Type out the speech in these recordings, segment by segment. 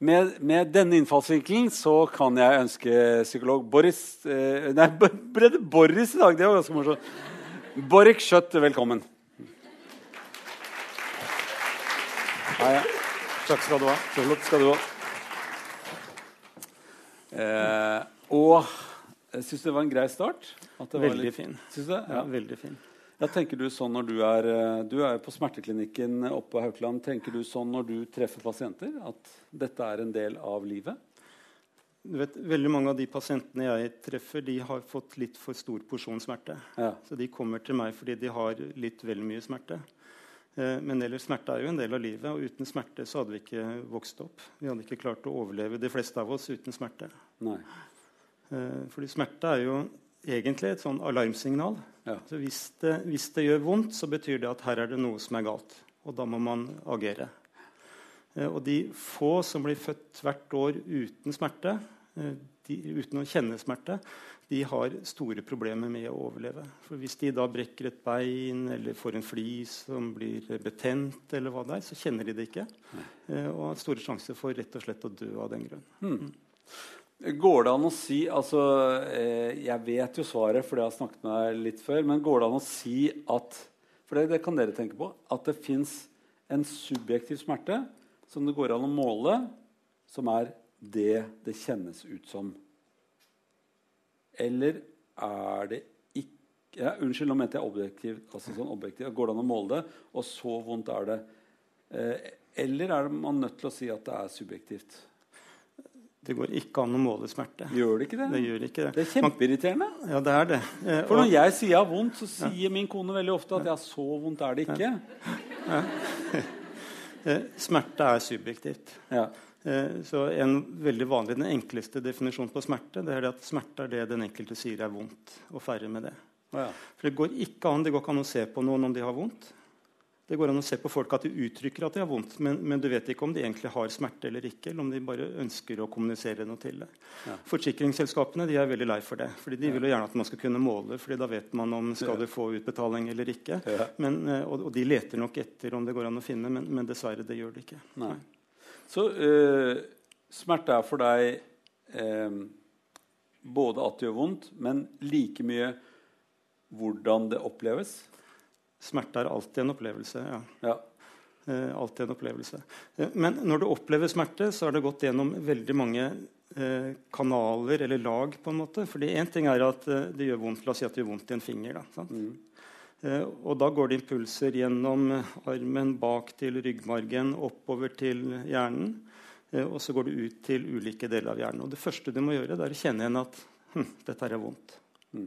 med, med, denne innfallsvinkelen så kan jeg ønske psykolog Boris eh, Nei, det Boris i dag? Det var ganske morsomt. Borch Skjøtt, velkommen. Hei. Takk skal du ha. Så flott skal du ha. Eh, og jeg syns det var en grei start. veldig fin. Synes det? Ja. ja, veldig fin. Ja, tenker Du sånn når du er, eh, du er på smerteklinikken oppe på Haukeland. Tenker du sånn når du treffer pasienter, at dette er en del av livet? Du vet, veldig Mange av de pasientene jeg treffer, de har fått litt for stor porsjon smerte. Ja. Så de kommer til meg fordi de har litt vel mye smerte. Eh, men ellers smerte er jo en del av livet, og uten smerte så hadde vi ikke vokst opp. Vi hadde ikke klart å overleve, de fleste av oss, uten smerte. Nei. Eh, fordi smerte er jo egentlig et sånn alarmsignal. Ja. Så hvis det, hvis det, gjør vondt, så betyr det at her er det noe som er galt. Og da må man agere. Eh, og de få som blir født hvert år uten smerte, eh, de, uten å kjenne smerte, de har store problemer med å overleve. For Hvis de da brekker et bein eller får en flis som blir betent, eller hva det er, så kjenner de det ikke. Nei. og har store sjanser for rett og slett å dø av den grunn. Hmm. Går det an å si altså, eh, Jeg vet jo svaret, for det har snakket med deg litt før. Men går det an å si at for det, det kan dere tenke på, at det fins en subjektiv smerte som det går an å måle, som er det det kjennes ut som? Eller er det ikke ja, Unnskyld, nå mente jeg objektiv. Altså sånn objektiv. Går det an å måle det, og så vondt er det? Eh, eller er man nødt til å si at det er subjektivt? Det går ikke an å måle smerte. Gjør det ikke det? Det gjør ikke det. Det er kjempeirriterende. Ja, det er det. Eh, For når jeg sier jeg har vondt, så sier ja. min kone veldig ofte at ja, så vondt er det ikke. Ja. Eh, smerte er subjektivt. Ja. Eh, så en veldig vanlig, Den enkleste definisjonen på smerte det er at smerte er det den enkelte sier er vondt. og færre med det. Ja. For Det går ikke an det går ikke an å se på noen om de har vondt. Det går an å se på folk at de uttrykker at de har vondt, men, men, du vet ikke om de egentlig har smerte eller ikke, eller om de bare ønsker å kommunisere noe til det. Ja. Forsikringsselskapene de er veldig lei for det. fordi De vil jo gjerne at man skal kunne måle, fordi da vet man om skal du få utbetaling eller ikke. Ja. Men, eh, og, og, de leter nok etter om det går an å finne, men, men dessverre, det gjør det ikke. Nei. Så øh, smerte er for deg øh, både at det gjør vondt, men like mye hvordan det oppleves? Smerte er alltid en opplevelse. ja. ja. Eh, alltid en opplevelse. Eh, men når du opplever smerte, så er det gått gjennom veldig mange eh, kanaler eller lag. på en måte. Fordi Én ting er at eh, det gjør vondt, la oss si at det gjør vondt i en finger. Da, mm. eh, og da går det impulser gjennom armen, bak til ryggmargen, oppover til hjernen. Og så går det ut til ulike deler av hjernen. Og det første du må gjøre, det er å kjenne igjen at hm, dette er vondt. Mm.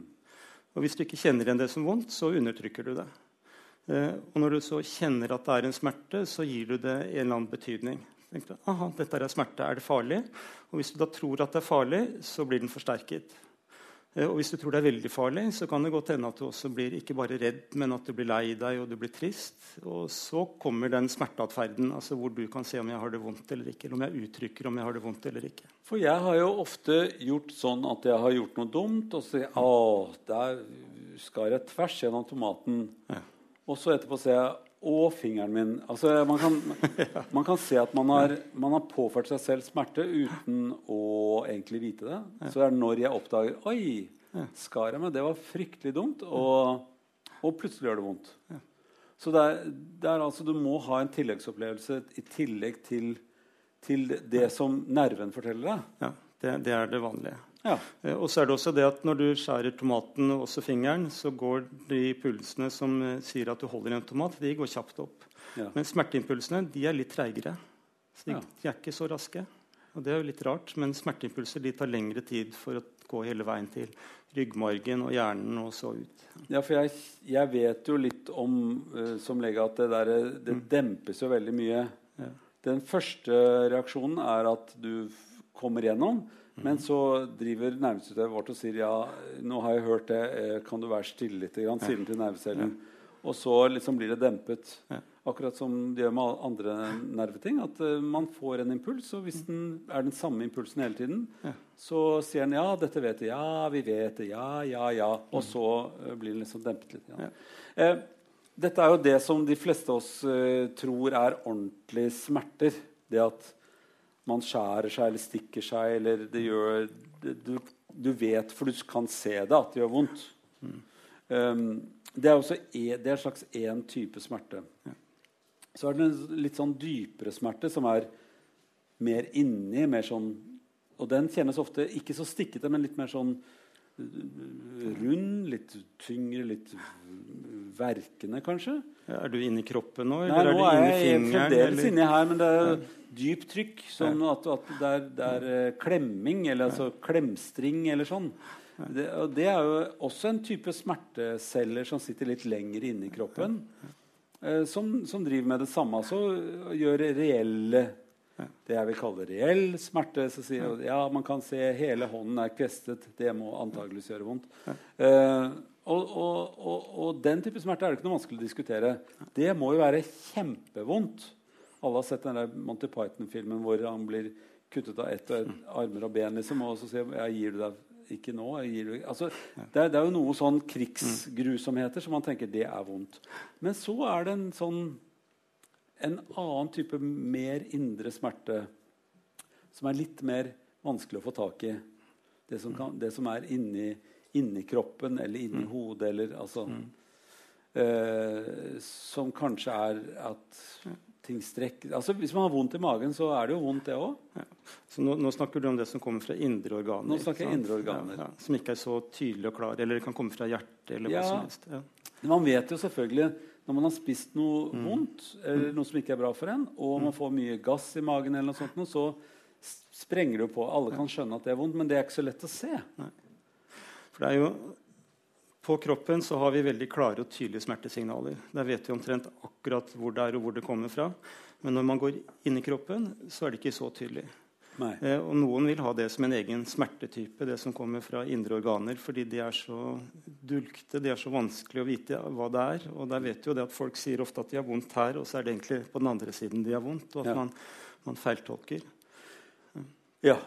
Og hvis du ikke kjenner igjen det som vondt, så undertrykker du det. Eh, og når du så kjenner at det er en smerte, så gir du det en eller annen betydning. Du, Aha, dette er smerte. Er det farlig? Og hvis du da tror at det er farlig, så blir den forsterket. Eh, og hvis du tror det er veldig farlig, så kan det godt hende at du også blir ikke bare redd, men at du blir lei deg og du blir trist. Og så kommer den smerteatferden, altså hvor du kan se om jeg har det vondt eller ikke. Eller om jeg uttrykker om jeg har det vondt eller ikke. For jeg har jo ofte gjort sånn at jeg har gjort noe dumt, og så Å, der skar jeg tvers gjennom tomaten. Ja. Og så etterpå ser jeg Å, fingeren min. Altså, man, kan, man kan se at man har, man har, påført seg selv smerte uten å egentlig vite det. Så det er når jeg oppdager Oi, skar jeg meg? Det var fryktelig dumt. Og, og plutselig gjør det vondt. Så det er, det er, altså, du må ha en tilleggsopplevelse i tillegg til, til det som nerven forteller deg. Ja, det, det er det vanlige. Ja. Eh, og så er det også det at Når du skjærer tomaten og også fingeren, så går de pulsene som eh, sier at du holder en tomat, de går kjapt opp. Ja. Men smerteimpulsene de er litt treigere. Så de, ja. de, er ikke så raske. Og Det er jo litt rart, men smerteimpulser de tar lengre tid for å gå hele veien til ryggmargen og hjernen og så ut. Ja, for jeg, jeg vet jo litt om uh, som lege at det, der, det mm. dempes jo veldig mye. Den første reaksjonen er at du kommer gjennom. Men så driver nervesystemet vårt og sier ja, nå har jeg hørt det, eh, kan du være stille litt? Grann, sier den til nervecellen. Og så liksom blir det dempet. Akkurat som de gjør med andre nerveting. At uh, man får en impuls, og hvis den er den samme impulsen hele tiden, så sier den ja, dette vet jeg, Ja, vi vet det. Ja, ja, ja. Og mm. så uh, blir den liksom dempet litt. Ja. Eh, dette er jo det som de fleste av oss tror er ordentlige smerter. Det at man skjærer seg eller stikker seg, eller det gjør du, du, vet, for du kan se det, at det gjør vondt. Mm. Um, det er også e, det er en slags én type smerte. Ja. Så er det en litt sånn dypere smerte som er mer inni, mer sånn Og den kjennes ofte ikke så stikkete, men litt mer sånn rund, litt tyngre, litt verkende, kanskje. Ja, er du inni kroppen nå? Nei, nå er, er jeg fremdeles inni her, men det er ja. Dypt trykk. Sånn at, at det, er, det, er, eh, klemming, eller altså klemstring, eller sånn. Det, og det er jo også en type smerteceller som sitter litt lenger inni kroppen. Eh, som, som, driver med det samme. Altså gjør reelle det jeg vil kalle reell smerte. Så sier jeg ja, man kan se hele hånden er kvestet. Det må antageligvis gjøre vondt. Eh, og, og, og, og, den type smerte er det ikke noe vanskelig å diskutere. Det må jo være kjempevondt. Alle har sett den der Monty Python-filmen hvor han blir kuttet av ett og ett armer og ben. Liksom, og så sier jeg, gir du deg ikke nå. Altså, det, er, det, er, jo noe sånn krigsgrusomheter som man tenker det er vondt. Men så er det en sånn en annen type mer indre smerte som er litt mer vanskelig å få tak i. Det som, kan, det som er inni, inni, kroppen eller inni mm. hodet eller altså mm. eh, Som kanskje er at ting strekker altså Hvis man har vondt i magen, så er det jo vondt, det òg. Ja. Så nå, nå, snakker du om det som kommer fra indre organer. Nå snakker jeg indre organer. Ja, ja, som ikke er så tydelig og klar. Eller det kan komme fra hjertet. eller hva som helst. Man vet jo selvfølgelig når man har spist noe mm. vondt, eller noe som ikke er bra for en, og man mm. får mye gass i magen, eller noe sånt, så sprenger det jo på. Alle kan skjønne at det er vondt, men det er ikke så lett å se. Nei. For det er jo på kroppen så har vi veldig klare og tydelige smertesignaler. Der vet vi omtrent akkurat hvor det er og hvor det kommer fra. Men når man går inn i kroppen, så er det ikke så tydelig. Eh, og noen vil ha det som en egen smertetype, det som kommer fra indre organer, fordi de er så dulgte, de er så vanskelig å vite hva det er. Og der vet jo det at Folk sier ofte at de har vondt her, og så er det egentlig på den andre siden de har vondt. Og at ja. man, man feiltolker. Ja.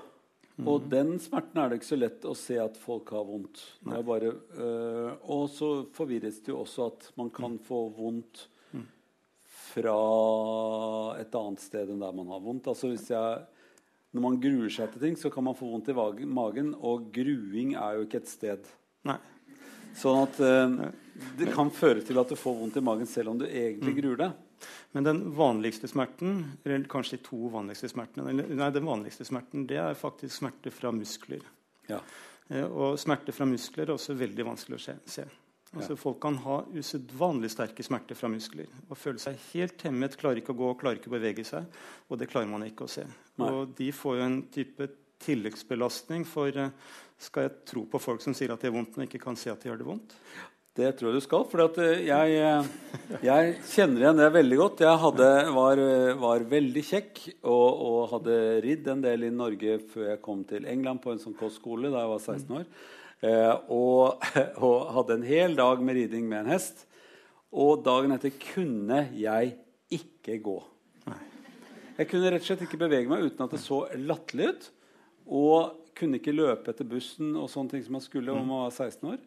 Og mm. den smerten er det ikke så lett å se at folk har vondt. Bare, øh, og så forvirres det jo også at man kan mm. få vondt mm. fra et annet sted enn der man har vondt. Altså hvis jeg, Når man gruer seg til ting, så kan man få vondt i magen, og gruing er jo ikke et sted. Nei. Sånn at øh, det kan føre til at du får vondt i magen selv om du egentlig gruer deg. Men den vanligste smerten, eller kanskje de to vanligste smertene, nei, den vanligste smerten, det er faktisk smerte fra muskler. Ja. Eh, og smerte fra muskler er også veldig vanskelig å se. Altså, ja. Folk kan ha usedvanlig sterke smerter fra muskler og føle seg helt hemmet, klarer ikke å gå, klarer ikke å bevege seg. Og det klarer man ikke å se. Nei. Og de får jo en type tilleggsbelastning for eh, Skal jeg tro på folk som sier at det er vondt, men ikke kan se at de gjør det vondt? Det tror jeg du skal. For eh, jeg, eh, jeg, kjenner igjen det veldig godt. Jeg hadde, var, var, veldig kjekk og, og, hadde ridd en del i Norge før jeg kom til England på en sånn kostskole da jeg var 16 år. Eh, og, og, hadde en hel dag med riding med en hest. Og dagen etter kunne jeg ikke gå. Jeg kunne rett og slett ikke bevege meg uten at det så latterlig ut. Og kunne ikke løpe etter bussen og sånne ting som man skulle om man var 16 år.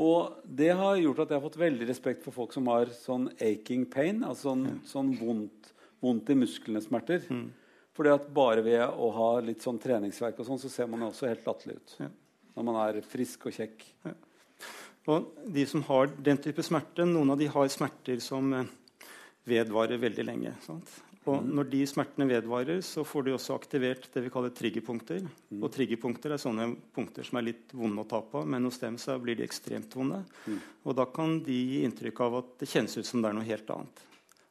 Og det har gjort at jeg har fått veldig respekt for folk som har sånn aching pain, altså sånn, sånn vondt, vondt, i musklene-smerter. Mm. Fordi at bare ved å ha litt sånn treningsverk og sånn, så ser man også helt latterlig ut. Ja. Når man er frisk og kjekk. Ja. Og de som har den type smerte, noen av de har smerter som eh, vedvarer veldig lenge. Sant? Og når de smertene vedvarer, så får de også aktivert det vi kaller triggerpunkter. Og triggerpunkter er sånne punkter som er litt vonde å ta på, men hos dem så blir de ekstremt vonde. Og da kan de gi inntrykk av at det kjennes ut som det er noe helt annet.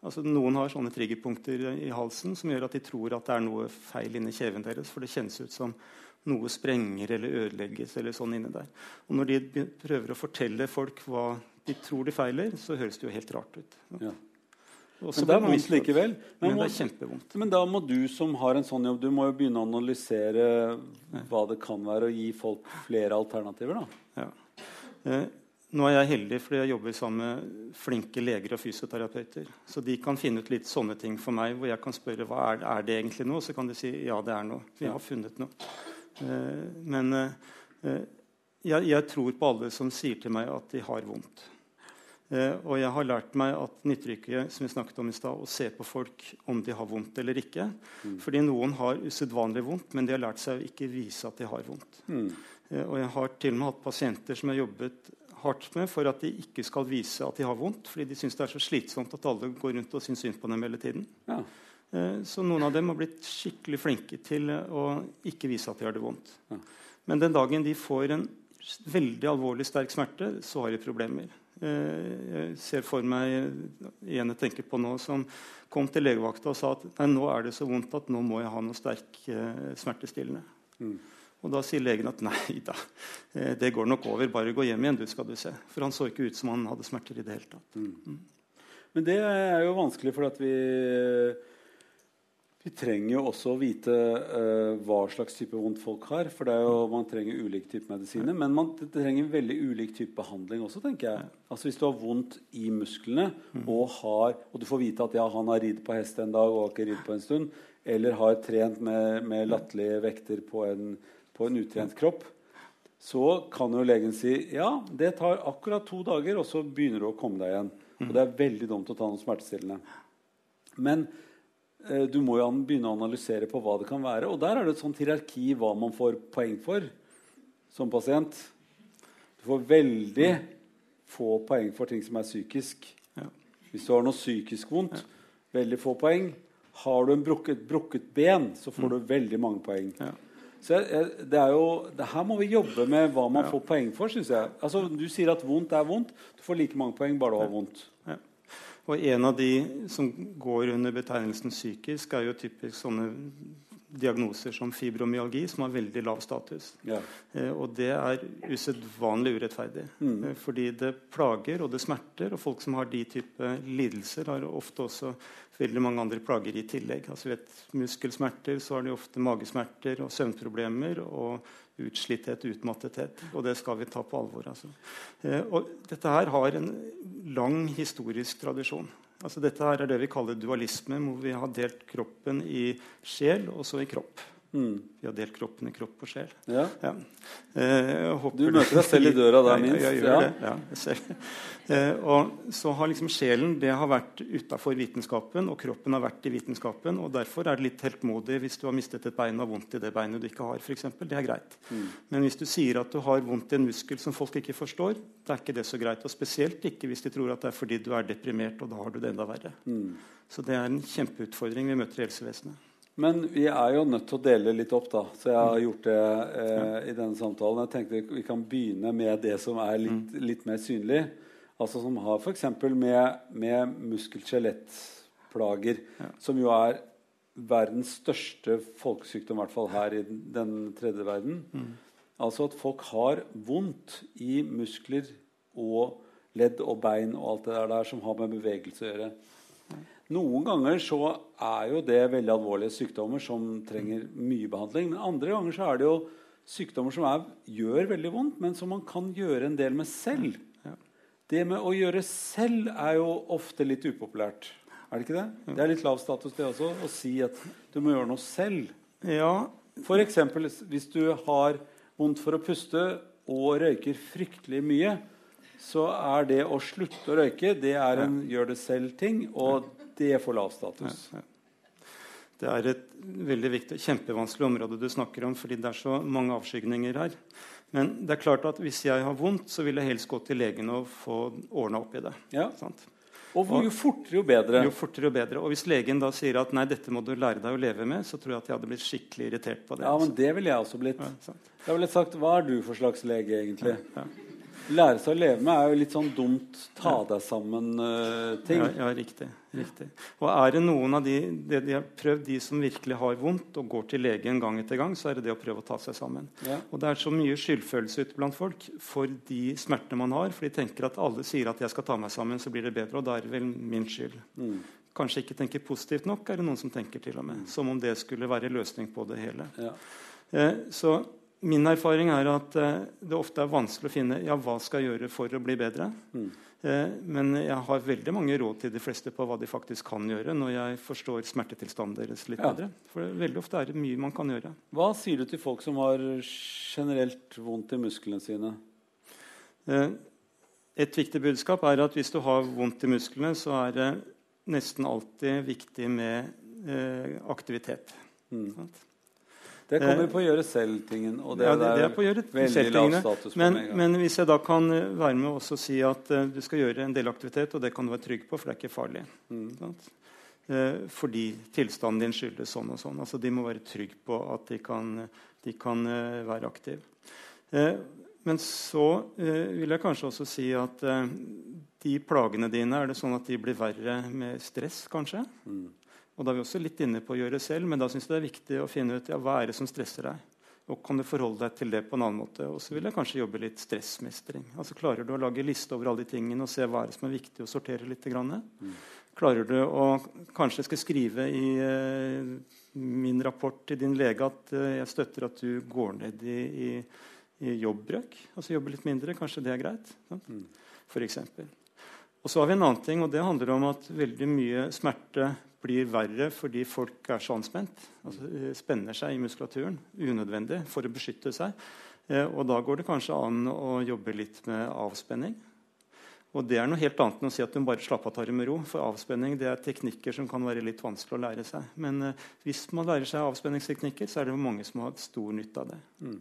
Altså, noen har sånne triggerpunkter i halsen som gjør at de tror at det er noe feil inni kjeven deres. For det kjennes ut som noe sprenger eller ødelegges. eller sånn inni der. Og når de prøver å fortelle folk hva de tror de feiler, så høres det jo helt rart ut. Ja. Men det er vondt likevel. Men, men, det er kjempevondt. Men da må du som har en sånn jobb, du må jo begynne å analysere hva det kan være, og gi folk flere alternativer. da. Ja. Eh, nå er jeg heldig fordi jeg jobber sammen med flinke leger og fysioterapeuter. Så de kan finne ut litt sånne ting for meg, hvor jeg kan spørre hva er, er det egentlig noe. Så kan de si ja, det er noe. Vi har funnet noe. Eh, men eh, jeg, jeg tror på alle som sier til meg at de har vondt. Eh, og jeg har lært meg at nytter ikke som vi snakket om i sted, å se på folk om de har vondt eller ikke. Mm. Fordi noen har usedvanlig vondt, men de har lært seg å ikke vise at de har vondt. Mm. Eh, og jeg har til og med hatt pasienter som jeg har jobbet hardt med for at de ikke skal vise at de har vondt, fordi de syns det er så slitsomt at alle går rundt og syns synd på dem hele tiden. Ja. Eh, så noen av dem har blitt skikkelig flinke til å ikke vise at de har det vondt. Ja. Men den dagen de får en veldig alvorlig sterk smerte, så har de problemer. Eh, jeg ser for meg en jeg tenker på nå, som kom til legevakta og sa at nei, nå er det så vondt at nå må jeg ha noe sterk uh, smertestillende. Mm. Og Da sier legen at nei da, eh, det går nok over. Bare gå hjem igjen, du skal du se. For han så ikke ut som han hadde smerter i det hele tatt. Mm. Mm. Men det er jo vanskelig, for at vi vi trenger jo også å vite uh, hva slags type vondt folk har. For det er jo, man trenger ulike typer medisiner. Men man trenger veldig ulik type behandling også. tenker jeg. Altså Hvis du har vondt i musklene, og, har, og du får vite at ja, han har ridd på hest en dag og har ikke ridd på en stund, eller har trent med, med latterlige vekter på en, på en utrent kropp, så kan jo legen si ja, det tar akkurat to dager, og så begynner du å komme deg igjen. Og det er veldig dumt å ta noen smertestillende. Men du må jo begynne å analysere på hva det kan være. Og der er det et sånt hierarki hva man får poeng for som pasient. Du får veldig få poeng for ting som er psykisk. Ja. Hvis du har noe psykisk vondt, ja. veldig få poeng. Har du et brukket, brukket ben, så får mm. du veldig mange poeng. Ja. Så jeg, det er jo, det her må vi jobbe med hva man får poeng for. syns jeg. Altså, du sier at vondt er vondt. Du får like mange poeng bare du har vondt. Og en av de som går under betegnelsen psykisk, er jo typisk sånne diagnoser som fibromyalgi, som har veldig lav status. Ja. Eh, og det er usedvanlig urettferdig. Mm. Eh, fordi det plager og det smerter. Og folk som har de type lidelser, har ofte også veldig mange andre plager i tillegg. Altså vet, Muskelsmerter, så har de ofte magesmerter og søvnproblemer. og utslitthet, utmattethet. Og det skal vi ta på alvor. Altså. Eh, og dette her har en lang historisk tradisjon. Altså, dette her er det vi kaller dualisme, hvor vi har delt kroppen i sjel og så i kropp. Mm. Vi har delt kroppen i kropp og sjel. Ja. Ja. Eh, du møter deg selv i døra der, minst. Jeg, jeg, gjør det. Ja. Eh, og så har liksom sjelen det har vært utafor vitenskapen, og kroppen har vært i vitenskapen. og Derfor er det litt heltmodig hvis du har mistet et bein og har vondt i det beinet du ikke har. For eksempel. det er greit. Mm. Men hvis du sier at du har vondt i en muskel som folk ikke forstår, det er ikke det så greit. Og spesielt ikke hvis de tror at det er fordi du er deprimert, og da har du det enda verre. Mm. Så det er en kjempeutfordring vi møter i helsevesenet. Men vi er jo nødt til å dele litt opp, da. Så jeg har gjort det eh, i denne samtalen. Jeg tenkte vi kan begynne med det som er litt, mm. litt mer synlig. Altså Som har f.eks. med, med muskel-skjelettplager, ja. som jo er verdens største folkesykdom, i hvert fall her i den tredje verden. Mm. Altså at folk har vondt i muskler og ledd og bein og alt det der som har med bevegelse å gjøre. Noen ganger så er jo det veldig alvorlige sykdommer som trenger mye behandling. Men andre ganger så er det jo sykdommer som er, gjør veldig vondt, men som man kan gjøre en del med selv. Det med å gjøre selv er jo ofte litt upopulært. Er det ikke det? Det er litt lav status det også, å si at du må gjøre noe selv. Ja. F.eks. hvis du har vondt for å puste og røyker fryktelig mye, så er det å slutte å røyke det er en gjør det selv-ting. Og det får lav status. Ja, ja. Det er et veldig viktig, kjempevanskelig område du snakker om, fordi det er så mange avskygninger her. Men det er klart at hvis jeg har vondt, så vil jeg helst gå til legen og få ordna opp i det. Ja. Og jo fortere, jo bedre. Jo fortere, jo bedre. Og hvis legen da sier at nei, dette må du lære deg å leve med, så tror jeg at jeg hadde blitt skikkelig irritert på det. Ja, men det ville jeg også blitt. Ja, jeg ville sagt hva er du for slags lege, egentlig? Ja, ja. Lære seg å leve med er jo litt sånn dumt ta deg sammen-ting. Uh, ja, ja, riktig, riktig. Og er det noen av de, de, de har prøvd, de som virkelig har vondt og går til legen gang etter gang, så er det det å prøve å ta seg sammen. Ja. Og det er så mye skyldfølelse ute blant folk for de smertene man har. For de tenker at alle sier at 'jeg skal ta meg sammen', så blir det bedre. Og da er det vel min skyld. Mm. Kanskje ikke tenker positivt nok, er det noen som tenker til og med. Mm. Som om det skulle være løsning på det hele. Ja. Eh, så Min erfaring er at eh, det ofte er vanskelig å finne ja, hva skal jeg gjøre for å bli bedre. Mm. Eh, men jeg har veldig mange råd til de fleste på hva de faktisk kan gjøre når jeg forstår smertetilstanden deres litt ja. bedre. For veldig ofte er det mye man kan gjøre. Hva sier du til folk som har generelt vondt i musklene sine? Eh, et viktig budskap er at hvis du har vondt i musklene, så er det nesten alltid viktig med aktivitet. Mm. Det kommer på å gjøre selv-tingen. og det, ja, det, det er på å gjøre selv-tingene. Men, men, hvis jeg da kan være med og si at uh, du skal gjøre en del aktivitet, og det kan du være trygg på, for det er ikke farlig. Mm. Uh, fordi tilstanden din skyldes sånn og sånn. Altså, de må være trygge på at de kan, de kan uh, være aktive. men så vil jeg kanskje også si at de plagene dine er det sånn at de blir verre med stress, kanskje. Mm. Og da er vi også litt inne på å gjøre selv, men da syns jeg det er viktig å finne ut ja, hva er det som stresser deg. Og kan du forholde deg til det på en annen måte? Og så vil jeg kanskje jobbe litt stressmestring. Altså Klarer du å lage liste over alle de tingene og se hva er det som er viktig, å sortere litt? Mm. Klarer du å kanskje skal skrive i eh, min rapport til din lege at eh, jeg støtter at du går ned i, i, i jobbbrøk? Altså jobbe litt mindre? Kanskje det er greit? Mm. For eksempel. og så har vi en annen ting, og det handler om at veldig mye smerte blir verre fordi folk er så anspent. Altså, eh, spenner seg i muskulaturen unødvendig for å beskytte seg. Eh, og da går det kanskje an å jobbe litt med avspenning. Og det er noe helt annet enn å si at du bare slapper av tar det med ro. For avspenning det er teknikker som kan være litt vanskelig å lære seg. Men eh, hvis man lærer seg avspenningsteknikker, så er det mange som har stor nytte av det. Mm.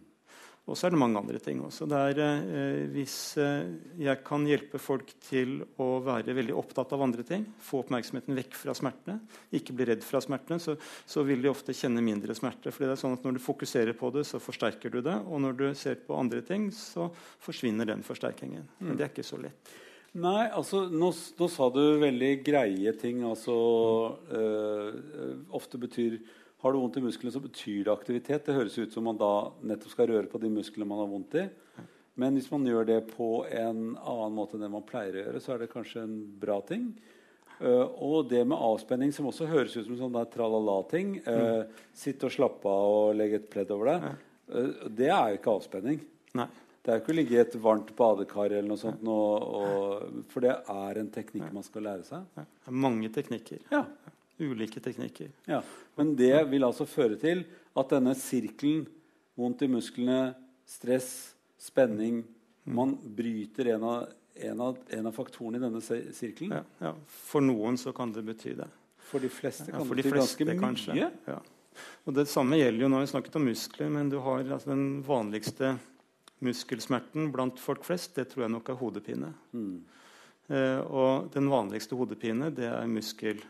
Og så er det mange andre ting også. Er, eh, hvis eh, jeg kan hjelpe folk til å være veldig opptatt av andre ting, få oppmerksomheten vekk fra smertene, ikke bli redd fra smertene, så, så, vil de ofte kjenne mindre smerte. Fordi det er sånn at Når du fokuserer på det, så forsterker du det. Og når du ser på andre ting, så forsvinner den forsterkingen. Men det er ikke så lett. Nei, altså, nå, nå sa du veldig greie ting. Altså, øh, ofte betyr har du vondt i musklene, så betyr det aktivitet. Det høres ut som man da nettopp skal røre på de musklene man har vondt i. Men hvis man gjør det på en annen måte enn det man pleier å gjøre, så er det kanskje en bra ting. Uh, og det med avspenning, som også høres ut som sånn tralala-ting uh, mm. Sitte og slappe av og legge et pledd over deg. Uh, det er jo ikke avspenning. Nei. Det er jo ikke å ligge i et varmt badekar, eller noe sånt, og, og, for det er en teknikk man skal lære seg. Det er mange teknikker. Ja ulike teknikker. Ja, Men det vil altså føre til at denne sirkelen, vondt i musklene, stress, spenning mm. Man bryter en av, en, av, en av, faktorene i denne sirkelen. Ja, ja, For noen så kan det bety det. For de fleste kan ja, det bety ganske mye. Kanskje. Ja. Og Det samme gjelder jo når vi snakket om muskler, men du har altså, den vanligste muskelsmerten blant folk flest, det tror jeg nok er hodepine. Mm. Eh, og den vanligste hodepine, det er muskel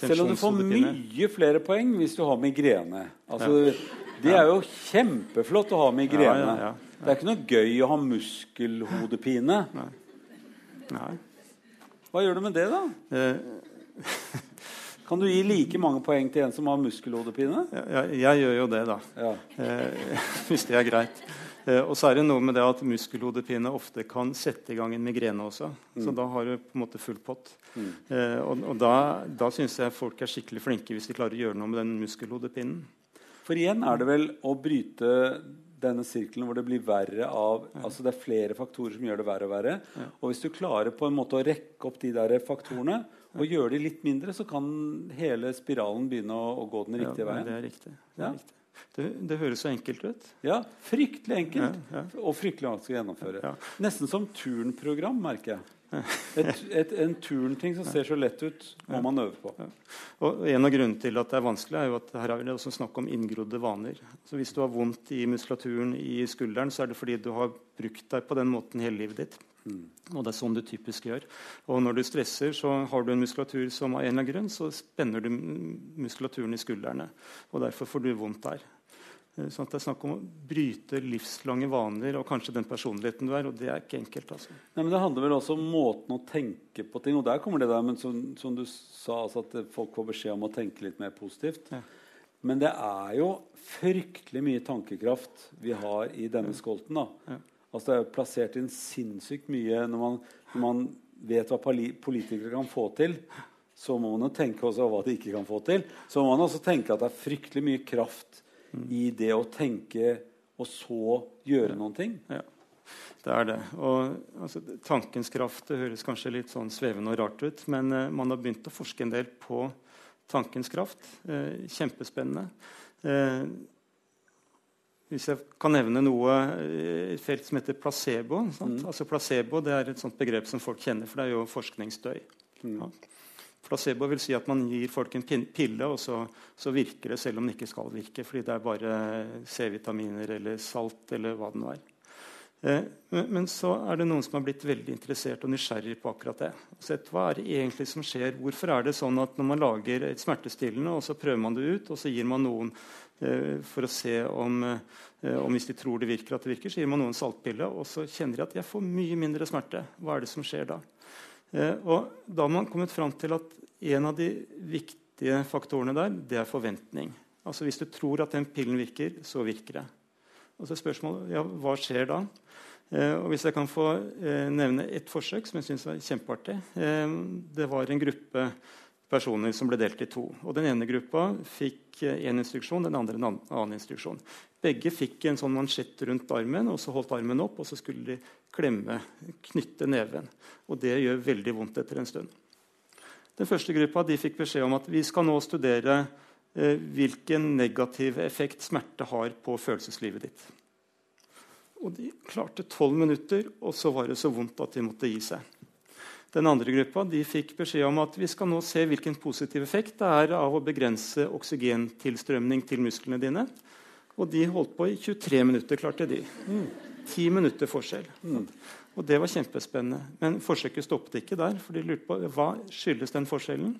selv om du får mye flere poeng hvis du har migrene. Altså, ja. Det er jo kjempeflott å ha migrene. Ja, ja, det er ikke noe gøy å ha muskelhodepine. Nei. Nei. Hva gjør du med det, da? Eh. Kan du gi like mange poeng til en som har muskelhodepine? Jeg, jeg gjør jo det, da. Eh, hvis det er greit. Eh, og så er det noe med det at muskelhodepine ofte kan sette i gang en migrene også. Mm. Så da har du på en måte full pott. Mm. Eh, og, og, da, da syns jeg folk er skikkelig flinke hvis de klarer å gjøre noe med den muskelhodepinen. For igjen er det vel å bryte denne sirkelen hvor det blir verre av ja. altså Det er flere faktorer som gjør det verre og verre. Ja. Og hvis du klarer på en måte å rekke opp de der faktorene og ja. gjøre de litt mindre, så kan hele spiralen begynne å, å gå den riktige veien. Det er riktig. Det er riktig. Det, det, høres så enkelt ut. Ja, fryktelig enkelt. Ja, ja. Og fryktelig vanskelig å gjennomføre. Ja. Nesten som turnprogram, merker jeg. Et, et, en turnting som ser så lett ut, må man øve på. Og En av grunnene til at det er vanskelig, er jo at her er det også snakk om inngrodde vaner. Så Hvis du har vondt i muskulaturen i skulderen, så er det fordi du har brukt deg på den måten hele livet ditt. Mm. Og det er sånn du typisk gjør. Og når du stresser, så har du en muskulatur som av en eller annen grunn så spenner du muskulaturen i skuldrene. Og derfor får du vondt der. Sånn at det er snakk om å bryte livslange vaner og kanskje den personligheten du er. og Det er ikke enkelt. altså. Nei, men Det handler vel også om måten å tenke på ting. Og der kommer det der, men som, som du sa, altså at folk får beskjed om å tenke litt mer positivt. Ja. Men det er jo fryktelig mye tankekraft vi har i denne skolten. da. Ja. Altså Det er jo plassert inn sinnssykt mye når man, når man vet hva politikere kan få til. Så må man jo tenke også hva de ikke kan få til. Så må man også tenke at det er fryktelig mye kraft i det å tenke og så gjøre noen ting. Ja, det er det. Og, altså, tankens kraft det høres kanskje litt sånn svevende og rart ut, men uh, man har begynt å forske en del på tankens kraft. Uh, kjempespennende. Uh, hvis jeg kan nevne noe et felt som heter placebo. Mm. Altså placebo det er et sånt begrep som folk kjenner, for det er jo forskningsstøy. Mm. Ja. Placebo vil si at man gir folk en pille, og så, så, virker det selv om det ikke skal virke. Fordi det er bare C-vitaminer eller salt eller hva det nå er. Eh, men, men, så er det noen som har blitt veldig interessert og nysgjerrig på akkurat det. Sett, hva er det egentlig som skjer? Hvorfor er det sånn at når man lager et smertestillende, og så prøver man det ut, og så gir man noen eh, for å se om, eh, om, hvis de tror det virker, at det virker, så gir man noen saltpille, og så kjenner de at jeg får mye mindre smerte. Hva er det som skjer da? Eh, og da har man kommet fram til at en av de viktige faktorene der, det er forventning. Altså Hvis du tror at den pillen virker, så virker det. Og så er spørsmålet ja, hva skjer da? Eh, og Hvis jeg kan få eh, nevne et forsøk som jeg synes var kjempeartig. Eh, det var en gruppe personer som ble delt i to. Og Den ene gruppa fikk én instruksjon, den andre en annen instruksjon. Begge fikk en sånn mansjett rundt armen, og så holdt armen opp, og så skulle de klemme, knytte neven. Og det gjør veldig vondt etter en stund. Den første gruppa de fikk beskjed om at vi skal nå studere eh, hvilken negativ effekt smerte har på følelseslivet ditt. Og De klarte tolv minutter, og så var det så vondt at de måtte gi seg. Den andre gruppa de fikk beskjed om at vi skal nå se hvilken positiv effekt det er av å begrense oksygentilstrømning til musklene dine. Og de holdt på i 23 minutter, klarte de. Mm. minutter forskjell. Mm. Og Det var kjempespennende. Men forsøket stoppet ikke der. for de lurte på Hva skyldes den forskjellen?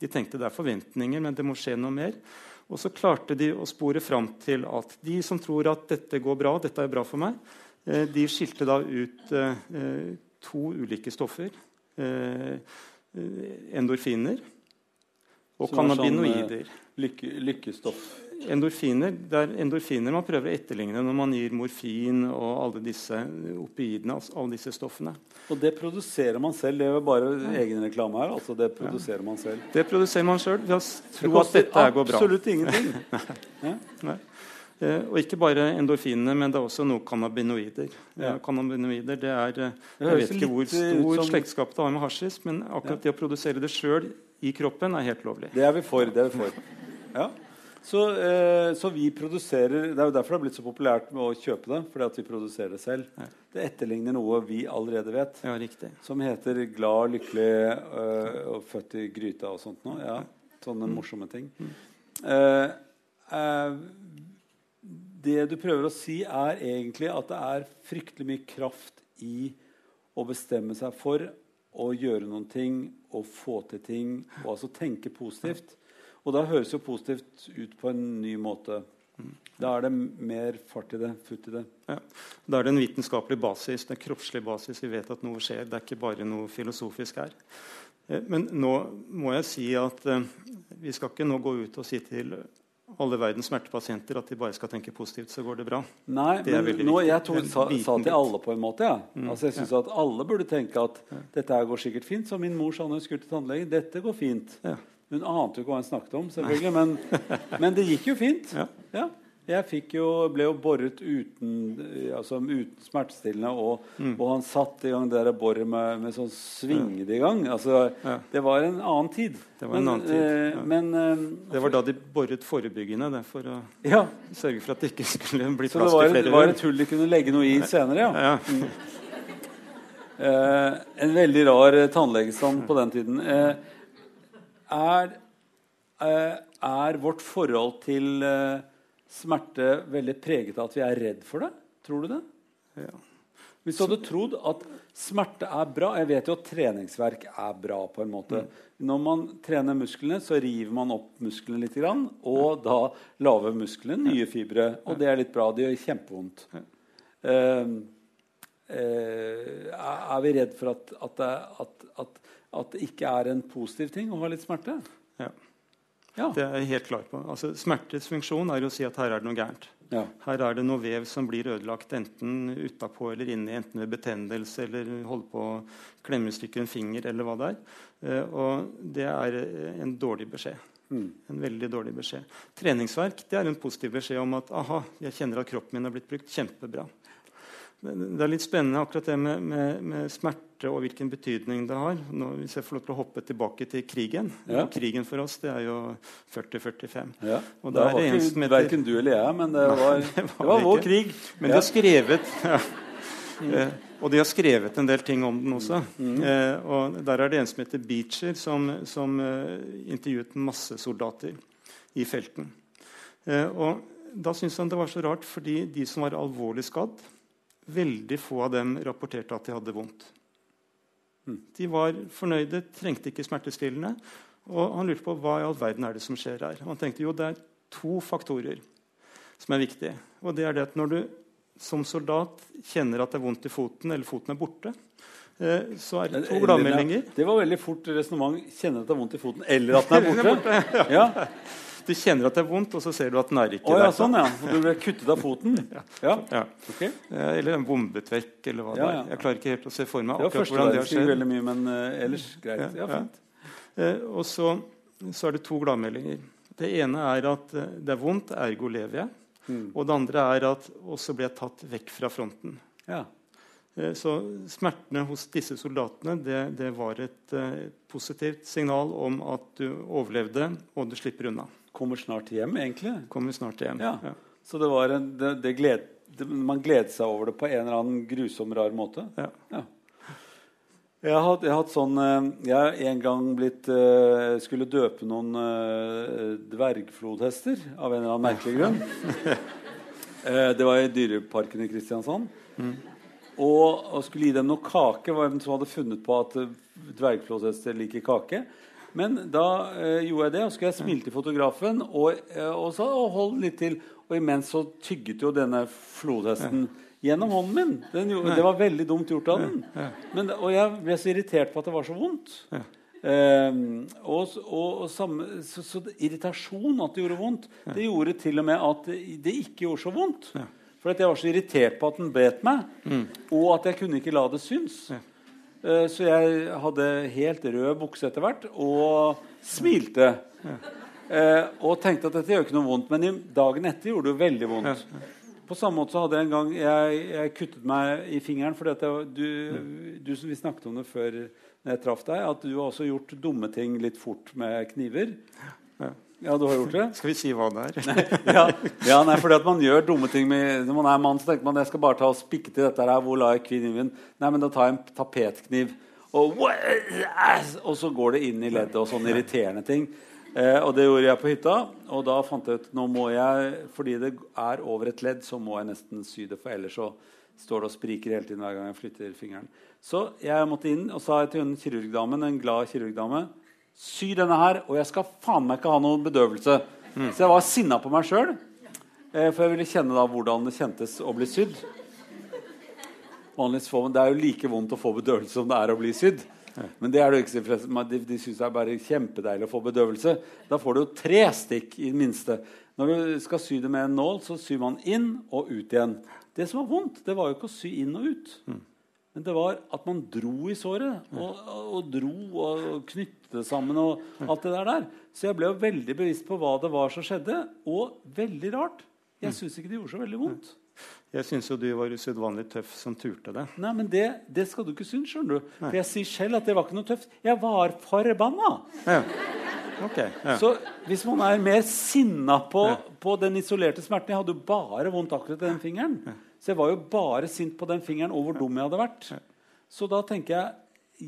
De tenkte det er forventninger, men det må skje noe mer. Og så klarte de å spore fram til at de som tror at dette går bra, dette er bra for meg, eh, de skilte da ut eh, to ulike stoffer. Eh, endorfiner og Som cannabinoider. Sånn, lykke, lykkestoff? endorfiner, det er endorfiner man prøver å etterligne når man gir morfin og alle disse opioidene. Altså alle disse stoffene. Og det produserer man selv? Det er bare ja. egenreklame her? altså Det produserer ja. man selv? Det produserer man sjøl ved å tro at dette går bra. Absolutt ingenting. Nei. Nei. Eh, og ikke bare endorfinene, men det er også noen cannabinoider. Ja. Cannabinoider det er, eh, Jeg vet ikke hvor stor som... slektskap det har med hasjis, men akkurat det å produsere det sjøl i kroppen er helt lovlig. Det er vi for. det er vi for. Ja. Så, eh, så, vi produserer Det er jo derfor det har blitt så populært med å kjøpe det. Fordi at vi produserer det selv. Ja. Det etterligner noe vi allerede vet. Ja, riktig. Som heter 'glad, lykkelig øh, og født i gryta' og sånt noe. Ja, sånne mm. morsomme ting. Mm. Eh, eh, det du prøver å si, er egentlig at det er fryktelig mye kraft i å bestemme seg for å gjøre noen ting og få til ting og altså tenke positivt. Og da høres jo positivt ut på en ny måte. Da er det mer fart i det, futt i det. Ja. Da er det en vitenskapelig basis, er kroppslig basis. Vi vet at noe skjer. Det er ikke bare noe filosofisk her. Eh, men nå må jeg si at uh, vi skal ikke nå gå ut og si til alle verdens smertepasienter at de bare skal tenke positivt, så går det bra. Nei, det men nå, jeg tog, sa, sa, til alle på en måte. Ja. Mm, altså, jeg synes ja. at Alle burde tenke at dette dette går sikkert fint. Som min mor sa når hun skulle til tannlegen. Dette går fint. Ja. Hun ante jo ikke hva hun snakket om, selvfølgelig, men, men, det gikk jo fint. Ja. Jeg jo, ble jo boret uten, altså uten smertestillende, og, mm. og, han satte i gang det der boret med, med sånn svingde i gang. Altså, ja. Det var en annen tid. Det var en annen tid, eh, ja. men, eh, det var da de boret forebyggende det, for å ja. sørge for at det ikke skulle bli plass til flere Så det var et hull de kunne legge noe i senere, ja. Mm. Eh, en veldig rar tannlegestand på den tiden. Eh, er, er vårt forhold til smerte veldig preget av at vi er redd for det? Tror du det? Ja. Hvis du hadde trodd at smerte er bra Jeg vet jo at treningsverk er bra. på en måte. Mm. Når man trener musklene, så river man opp musklene litt. Og da lager musklene nye fibre. Og det er litt bra. Det gjør kjempevondt. Uh, uh, er vi redd for at, at, at, at at det ikke er en positiv ting å ha litt smerte? Ja. Ja. Det er jeg helt klar på. Altså, smertes funksjon er å si at her er det noe gærent. Ja. Her er det noe vev som blir ødelagt enten utapå eller inni, enten ved betennelse eller holde på å klemme i stykker en finger eller hva det er. Uh, og det er en dårlig beskjed. Mm. En veldig dårlig beskjed. Treningsverk det er en positiv beskjed om at aha, jeg kjenner at kroppen min har blitt brukt kjempebra. det er litt spennende akkurat det med, med, med, smerte og hvilken betydning det har. Nå, hvis jeg får lov til å hoppe tilbake til krigen. Ja. krigen for oss det er jo 40-45. Ja. Og det var ikke verken du eller jeg, men det var, det var, det var vår krig. Men ja. de har skrevet eh, Og de har skrevet en del ting om den også. Mm. Eh, og Der er det en som heter Beecher, som, som eh, intervjuet masse soldater i felten. Eh, og Da syntes han det var så rart, fordi de som var alvorlig skadd Veldig få av dem rapporterte at de hadde vondt. Mm. De var fornøyde, trengte ikke smertestillende. Og han lurte på hva i all verden er det som skjer her. Han tenkte jo det er to faktorer som er viktige. Og det er det at når du som soldat kjenner at det er vondt i foten, eller foten er borte, eh, så er det to gladmeldinger. Det var veldig fort resonnement. Kjenner at det er vondt i foten, eller at den er borte. ja. Du kjenner at det er vondt, og så ser du at den er ikke oh, ja, Sånn, ja. Så du ble kuttet av foten? ja. ja. Okay. Eller en bombet vekk, eller hva det er. Jeg klarer ikke helt å se for meg akkurat hvordan det har skjedd. veldig mye, men uh, ellers greit. Ja, fint. Uh, og så, så, er det to gladmeldinger. Det ene er at uh, det er vondt, ergo lever jeg. Mm. Og det andre er at også ble jeg tatt vekk fra fronten. Ja. Så smertene hos disse soldatene det, det var et et positivt signal om at du overlevde, og du slipper unna kommer snart hjem, egentlig. Kommer snart hjem, ja. ja. Så det var en, det, det gled, det, man gleder seg over det på en eller annen grusom, rar måte? Ja. ja. Jeg har, jeg har hatt sånn eh, Jeg har en gang blitt uh, skulle døpe noen uh, dvergflodhester av en eller annen merkelig grunn. uh, det var i Dyreparken i Kristiansand. Mm. Og, og, skulle gi dem noe kake. var en som hadde funnet på at dvergflodhester liker kake. Men da eh, gjorde jeg det, og skulle jeg smile til fotografen og, eh, og så, og hold litt til. Og imens så tygget jo denne flodhesten gjennom hånden min. Den, det var veldig dumt gjort av den. Men, og jeg ble så irritert på at det var så vondt. Eh, og, og, og samme, så, så, irritasjon at det gjorde vondt, det gjorde til og med at det, ikke gjorde så vondt. For jeg var så irritert på at den bet meg, mm. og at jeg kunne ikke la det synes. Ja. Eh, så jeg hadde helt rød bukse etter hvert og smilte. Eh, og tenkte at dette gjør ikke noe vondt. Men dagen etter gjorde det veldig vondt. På samme måte så hadde jeg en gang jeg, jeg kuttet meg i fingeren. fordi at jeg, du, du, som vi snakket om det før når jeg traff deg, at du har også gjort dumme ting litt fort med kniver. Ja, du har gjort det? Skal vi si hva det er? Nei, ja, ja nei, fordi at man gjør dumme ting med, Når man er mann, så tenker man jeg skal bare ta og spikke til dette her. Hvor la jeg kniven? Nei, men da tar jeg en tapetkniv. Og, og så går det inn i leddet og sånne irriterende ting. Eh, og det gjorde jeg på hytta. Og da fant jeg ut nå må jeg, fordi det er over et ledd, så må jeg nesten sy det. For ellers så står det og spriker hele tiden hver gang jeg flytter fingeren. Så jeg måtte inn og sa til hun kirurgdamen, en glad kirurgdame Sy denne her, og jeg skal faen meg ikke ha noen bedøvelse. Mm. Så jeg var sinna på meg sjøl, eh, for jeg ville kjenne da hvordan det kjentes å bli sydd. Det er jo like vondt å få bedøvelse som det er å bli sydd. Men det er det ikke de, de syns det er bare kjempedeilig å få bedøvelse. Da får du jo tre stikk i det minste. Når du skal sy det med en nål, så syr man inn og ut igjen. Det som var vondt, det var jo ikke å sy inn og ut. Mm. Men det var at man dro i såret. Og, og dro og knyttet sammen og alt det der. Så jeg ble jo veldig bevisst på hva det var som skjedde. Og veldig rart. Jeg mm. syns ikke det gjorde så veldig vondt. Jeg syns jo du var usedvanlig tøff som turte det. Nei, men det, det skal du ikke synes, skjønner du. For jeg sier selv at det var ikke noe tøft. Jeg var forbanna. Ja. Okay, ja. Så hvis man er mer sinna på, på den isolerte smerten Jeg hadde jo bare vondt akkurat i den fingeren. Så jeg var jo bare sint på den fingeren og hvor dum jeg hadde vært. Så da tenker jeg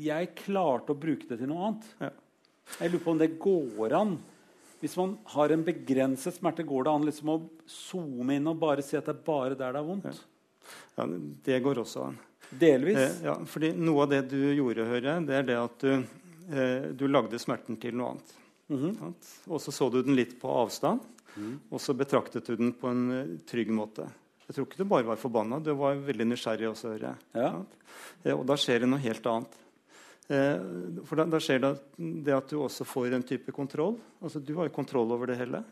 jeg klarte å bruke det til noe annet. Jeg lurer på om det går an. Hvis man har en begrenset smerte, går det an liksom å zoome inn og bare si at det er bare der det er vondt? Ja, Det går også an. Delvis? Eh, ja, fordi Noe av det du gjorde, hører det er det at du, eh, du lagde smerten til noe annet. Mm -hmm. Og så så du den litt på avstand, mm. og så betraktet du den på en uh, trygg måte. Jeg tror ikke du bare var forbanna. Du var veldig nysgjerrig også. Ja. Ja, og da skjer det noe helt annet. Eh, for da, da, skjer det, det at du også får en type kontroll. Altså, du har jo kontroll over det hele.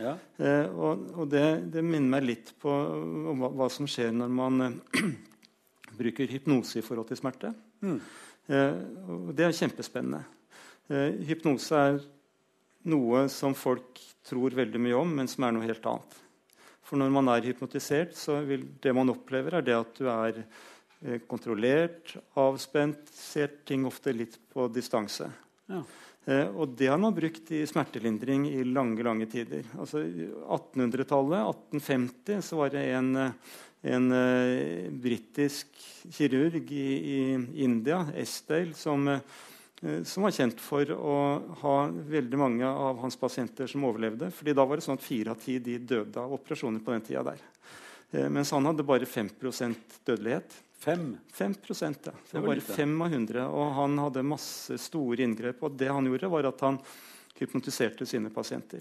Ja. Eh, og, og det, det, minner meg litt på hva, hva som skjer når man eh, bruker hypnose i forhold til smerte. Mm. Eh, det er kjempespennende. Eh, hypnose er noe som folk tror veldig mye om, men som er noe helt annet. For når man er hypnotisert, så vil det man opplever, er det at du er eh, kontrollert, avspent, ser ting ofte litt på distanse. Ja. Eh, og det har man brukt i smertelindring i lange lange tider. Altså 1800-tallet, 1850, så var det en, en uh, britisk kirurg i, i, India, Estale, som uh, som var kjent for å ha veldig mange av hans pasienter som overlevde. fordi da var det sånn at Fire av ti de døde av operasjoner på den tida der. Eh, mens han hadde bare 5 dødelighet. 5? 5 ja. Det var bare 5 av 100. Og han hadde masse store inngrep. Og det han gjorde, var at han hypnotiserte sine pasienter.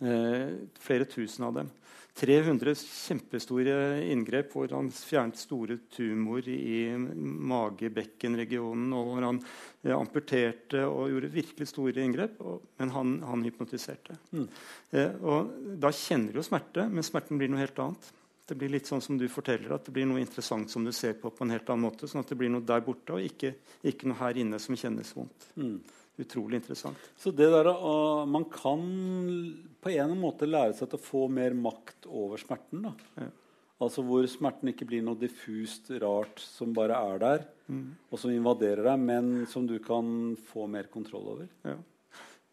Eh, flere tusen av dem. 300 kjempestore inngrep hvor han fjernet store tumor i mage-bekken-regionen. Og hvor han eh, amputerte og gjorde virkelig store inngrep. Og, men han, han hypnotiserte. Mm. Eh, og da kjenner du jo smerte, men smerten blir noe helt annet. Det blir litt sånn som du forteller, at det blir noe interessant som du ser på på en helt annen måte. sånn at det blir noe der borte, og ikke, ikke noe her inne som kjennes vondt. Mm utrolig interessant. Så det der, uh, Man kan på en måte lære seg til å få mer makt over smerten. da. Ja. Altså Hvor smerten ikke blir noe diffust, rart som bare er der, mm. og som invaderer deg, men som du kan få mer kontroll over. Ja.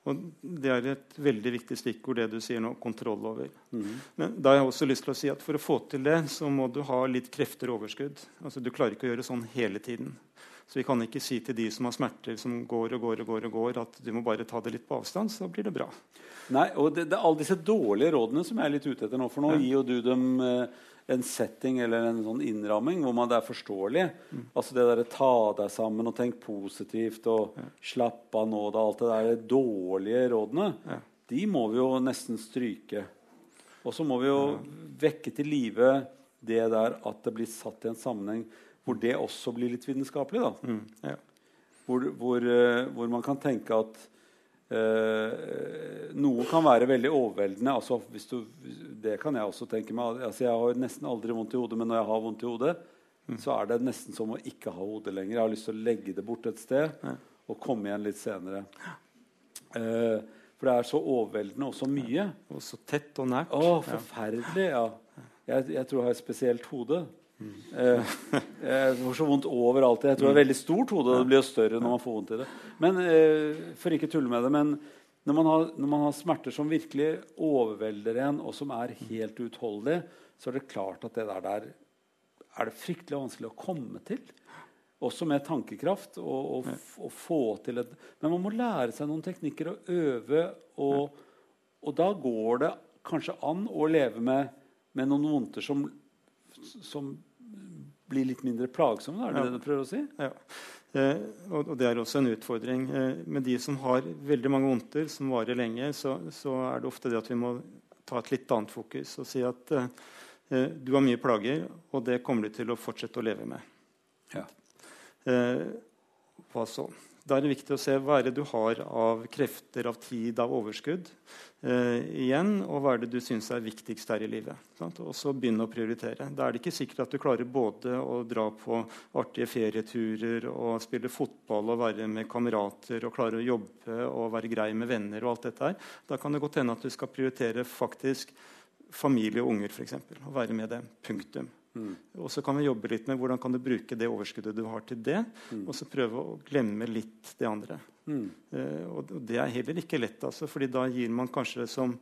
Og Det er et veldig viktig stikkord, det du sier nå. Kontroll over. Mm. Men da har jeg også lyst til å si at For å få til det så må du ha litt krefter og overskudd. Altså Du klarer ikke å gjøre sånn hele tiden. Så vi kan ikke si til de som har smerter som går og går, og går, og går, at du må bare ta det litt på avstand, så blir det bra. Nei, og det, det er alle disse dårlige rådene som jeg er litt ute etter nå. For nå ja. gir jo du dem eh, en setting eller en sånn innramming hvor man det er forståelig. Mm. Altså det derre ta deg sammen og tenk positivt og ja. slapp av nå da, Alt det der dårlige rådene, ja. de må vi jo nesten stryke. Og så må vi jo vekke til live det der at det blir satt i en sammenheng hvor det også blir litt vitenskapelig. Mm, ja. hvor, hvor, uh, hvor, man kan tenke at uh, noe kan være veldig overveldende. Altså, du, det kan jeg også tenke meg. Altså, jeg har nesten aldri vondt i hodet, men når jeg har vondt i hodet, mm. så er det nesten som å ikke ha hodet lenger. Jeg har lyst til å legge det bort et sted ja. og komme igjen litt senere. Uh, for det er så overveldende og så mye. Og så tett og nært. Å, forferdelig. ja. Jeg, jeg tror jeg har et spesielt hode. Eh, jeg får så vondt overalt. Jeg tror det er veldig stort hode. Det blir jo større når man får vondt i det. Men eh, For ikke tulle med det, men når man, har, når man har smerter som virkelig overvelder en, og som er helt uutholdelige, så er det klart at det der, der er det fryktelig vanskelig å komme til. Også med tankekraft. Og, og, og, få til et Men man må lære seg noen teknikker og øve. Og, og da går det kanskje an å leve med, med noen vondter som, som blir litt mindre plagsomme? Er det ja. det du prøver å si? Ja. Eh, og, det er også en utfordring. Eh, med de som har veldig mange vondter som varer lenge, så, så, er det ofte det at vi må ta et litt annet fokus og si at eh, eh du har mye plager, og det kommer du til å fortsette å leve med. Ja. Eh, hva så? Da er det viktig å se hva er det du har av krefter, av tid, av overskudd. eh, igjen, og hva er det du syns er viktigst her i livet. Sant? Og så begynne å prioritere. Da er det ikke sikkert at du klarer både å dra på artige ferieturer og spille fotball og være med kamerater og klare å jobbe og være grei med venner. og alt dette her. Da kan det godt hende at du skal prioritere faktisk familie og unger, f.eks. Og være med dem. Punktum. Mm. Og så kan vi jobbe litt med hvordan kan du bruke det overskuddet du har til det, mm. og så prøve å glemme litt det andre. Mm. Eh, og det er heller ikke lett, altså, fordi da gir man kanskje som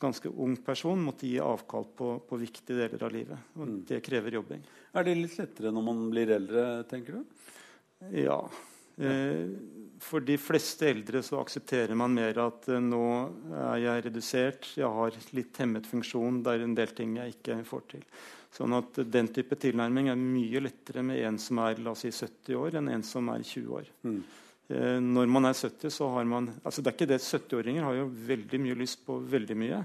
ganske ung person måtte gi avkall på, på viktige deler av livet. Og mm. det krever jobbing. Er det litt lettere når man blir eldre, tenker du? Ja. Eh, for de fleste eldre så aksepterer man mer at eh, nå er jeg redusert, jeg har litt hemmet funksjon, det er en del ting jeg ikke får til. Sånn at Den type tilnærming er mye lettere med en som er la oss si, 70 år, enn en som er 20 år. Mm. Eh, når man er 70, så har man altså det er ikke det 70-åringer har jo veldig mye lyst på veldig mye.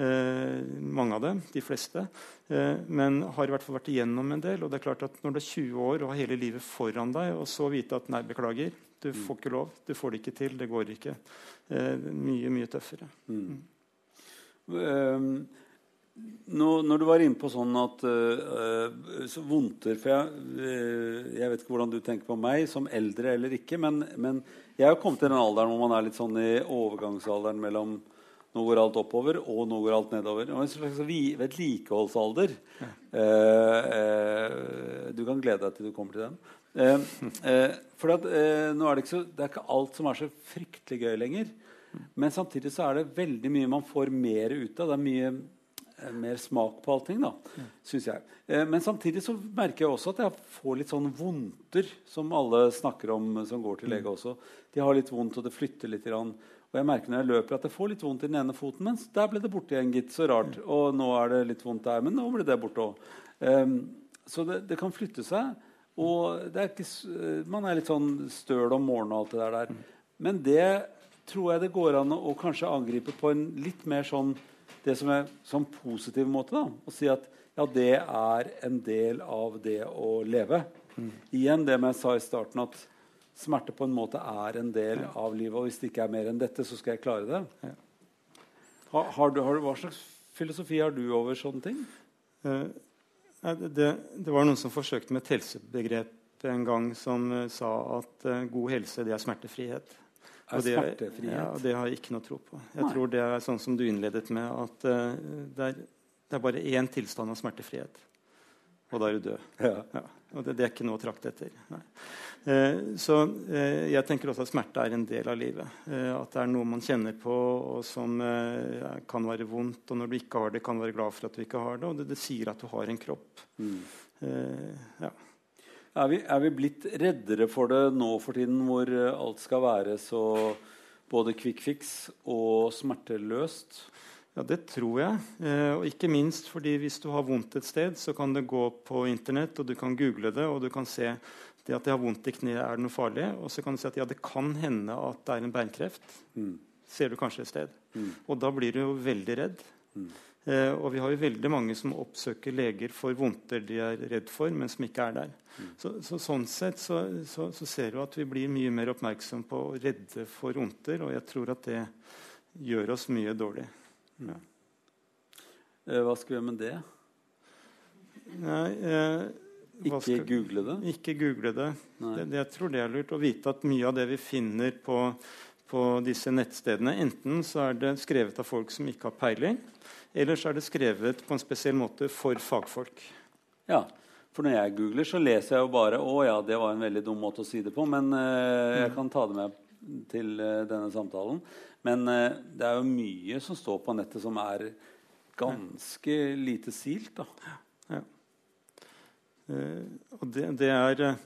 Eh, mange av dem, de fleste. Eh, men har i hvert fall vært igjennom en del. og det er klart at Når du er 20 år og har hele livet foran deg, og så vite at nei, beklager, du mm. får ikke lov, du får det ikke til, det går ikke. Eh, mye, mye tøffere. Mm. Um, nå, når du var inne på sånn at uh, så vondter For jeg, uh, jeg, vet ikke hvordan du tenker på meg som eldre eller ikke, men, men jeg har kommet til den alderen hvor man er litt sånn i overgangsalderen mellom Nå går alt oppover, og nå går alt nedover. Og en slags vedlikeholdsalder. Eh, Uh, du kan glede deg til du kommer til den. For at, nå er det, ikke så, det er ikke alt som er så fryktelig gøy lenger. Men samtidig så er det veldig mye man får mer ut av. Det er mye mer smak på allting, da, syns jeg. men samtidig så merker jeg også at jeg får litt sånn vondter, som alle snakker om som går til lege også. De har litt vondt, og det flytter litt. Og jeg merker når jeg løper at jeg får litt vondt i den ene foten. Mens der ble det borte igjen, gitt. Så rart. Og nå er det litt vondt der, men nå ble det borte òg. Um, så det, det, kan flytte seg. Og er ikke, man er litt sånn støl om morgenen og alt det der. Men det tror jeg det går an å kanskje angripe på en litt mer sånn det som er sånn positiv måte. da, Å si at ja, det er en del av det å leve. Mm. Igjen det jeg sa i starten, at smerte på en måte er en del av livet. Og hvis det ikke er mer enn dette, så skal jeg klare det. Ja. Har, har du, har, hva slags filosofi har du over sånne ting? Uh, det, det, var noen som forsøkte med et helsebegrep en gang som uh, sa at uh, god helse det er smertefrihet. Er smertefrihet? Ja, og det har jeg ikke noe tro på. Jeg Nei. tror det er sånn som du innledet med, at det er, det, er, bare én tilstand av smertefrihet. Og da er du død. Ja. Ja. Og det, det, er ikke noe å trakte etter. Eh, så eh, jeg tenker også at smerte er en del av livet. Eh, at det er noe man kjenner på, og som eh, kan være vondt. Og når du ikke har det, kan du være glad for at du ikke har det. Og det, det sier at du har en kropp. Mm. Eh, ja. Er vi, er vi, blitt reddere for det nå for tiden, hvor eh, alt skal være så både quick fix og smerteløst? Ja, det tror jeg. Eh, og ikke minst fordi hvis du har vondt et sted, så kan du gå på Internett og du kan google det, og du kan se det at jeg har vondt i kneet, er det noe farlig? Og så kan du si at ja, det kan hende at det er en beinkreft. Mm. Ser du kanskje et sted. Mm. Og da blir du jo veldig redd. Mm. Eh, og vi har jo veldig mange som oppsøker leger for vondter de er redd for, men som ikke er der. Mm. Så, så, sånn sett så, så, så, ser du at vi blir mye mer oppmerksom på å redde for vondter, og jeg tror at det gjør oss mye dårlig. Ja. Eh, hva skal vi gjøre med det? Nei, eh, ikke skal, google det? Ikke google det. det. Jeg tror det er lurt å vite at mye av det vi finner på, på, disse nettstedene, enten så er det skrevet av folk som ikke har peiling, eller så er det skrevet på en spesiell måte for fagfolk. Ja, for når jeg googler, så leser jeg jo bare å ja, det var en veldig dum måte å si det på, men eh, jeg mm. kan ta det med til eh, denne samtalen. Men eh, det er jo mye som står på nettet som er ganske lite silt. da. Ja. Uh, og det, det er uh,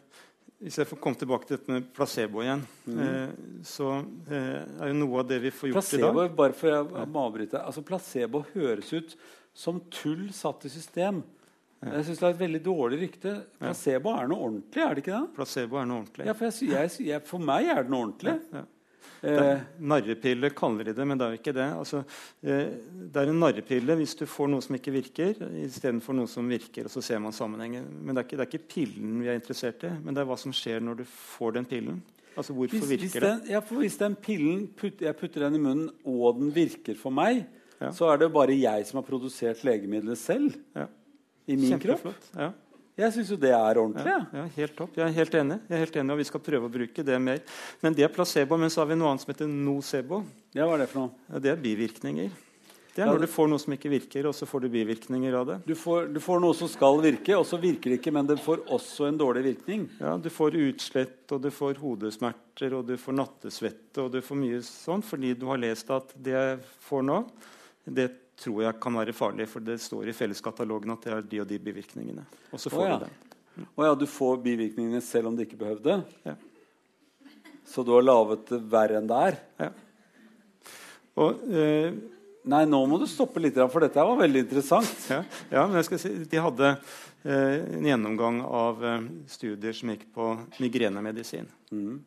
Hvis jeg får komme tilbake til dette med placebo igjen, mm. uh, så er jo noe av det vi får gjort placebo, i dag bare for jeg må avbryte, altså Placebo høres ut som tull satt i system. Jeg synes det er et veldig dårlig rykte. Placebo er noe ordentlig, er det ikke det? Placebo er noe ordentlig. Ja, for, jeg, jeg, for meg er det noe ordentlig. Ja, ja. Eh, narrepille kaller de det, men det er jo ikke det. Altså, eh, det er en narrepille hvis du får noe som ikke virker, istedenfor noe som virker. og så ser man sammenhengen. Men det er, ikke, det er, ikke, pillen vi er interessert i, men det er hva som skjer når du får den pillen. Altså hvorfor hvis, virker hvis den, det? Ja, for Hvis den pillen putter, jeg putter den i munnen, og den virker for meg, ja. så er det bare jeg som har produsert legemiddelet selv. Ja. I min Kjempeflott. kropp. Ja. Jeg syns jo det er ordentlig. Ja, ja, helt topp. Jeg er helt enig. Jeg er helt enig, og Vi skal prøve å bruke det mer. Men det er placebo. Men så har vi noe annet som heter nocebo. Ja, hva er Det for noe? Ja, det er bivirkninger. Det er når du får noe som ikke virker, og så får du bivirkninger av det. Du får, du får noe som skal virke, og så virker det ikke, men det får også en dårlig virkning. Ja, Du får utslett, og du får hodesmerter, og du får nattesvette, og du får mye sånn fordi du har lest at det jeg får nå, det tror jeg kan være farlig, for det står i felleskatalogen at det er de og de bivirkningene. Og så får oh, ja. du det. Mm. Oh, ja, du får bivirkningene selv om du ikke behøvde? Ja. Så du har laget det verre enn det er? Ja. Og, eh, Nei, nå må du stoppe litt, for dette var veldig interessant. Ja, ja men jeg skal si, De hadde eh, en gjennomgang av eh, studier som gikk på migrenemedisin. Mm.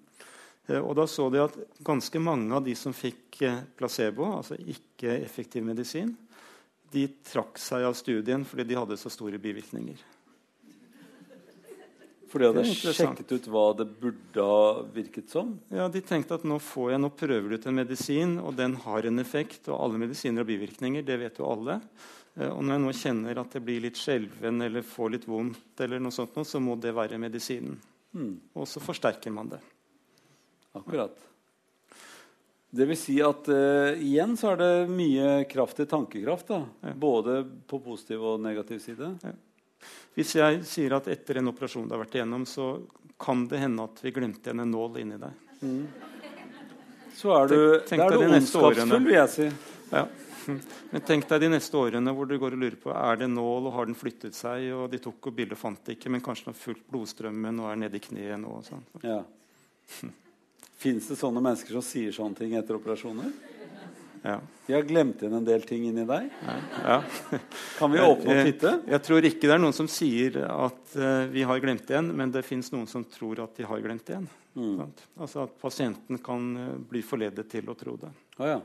Eh, og da så de at ganske mange av de som fikk eh, placebo, altså ikke effektiv medisin, de trakk seg av studien fordi de hadde så store bivirkninger. For de hadde sjekket ut hva det burde ha virket som? Ja, De tenkte at nå, får jeg, nå prøver du ut en medisin, og den har en effekt. Og alle medisiner har bivirkninger, det vet jo alle. Eh, og når jeg nå kjenner at jeg blir litt skjelven eller får litt vondt, eller noe sånt, så må det være medisinen. Mm. Og så forsterker man det. Akkurat. Det vil si at uh, igjen så er det mye kraft i tankekraft. da. Ja. Både på positiv og negativ side. Ja. Hvis jeg sier at etter en operasjon du har vært igjennom, så kan det hende at vi glemte igjen en nål inni deg. Mm. Så er du, tenk, tenk er du ondskapsfull, vil jeg si. Ja. Men tenk deg de neste årene hvor du går og lurer på er det nål, og har den flyttet seg, og de tok og bildet fant det ikke, men kanskje den har fulgt blodstrømmen og er nede i kneet nå. Sånn. Ja. Fins det sånne mennesker som sier sånne ting etter operasjoner? Ja. De har glemt igjen en del ting inni deg. Ja. Kan vi åpne og titte? Jeg, jeg, tror ikke det er noen som sier at uh, vi har glemt igjen, men det fins noen som tror at de har glemt igjen. Mm. Altså At pasienten kan uh, bli forledet til å tro det. Ah, ja.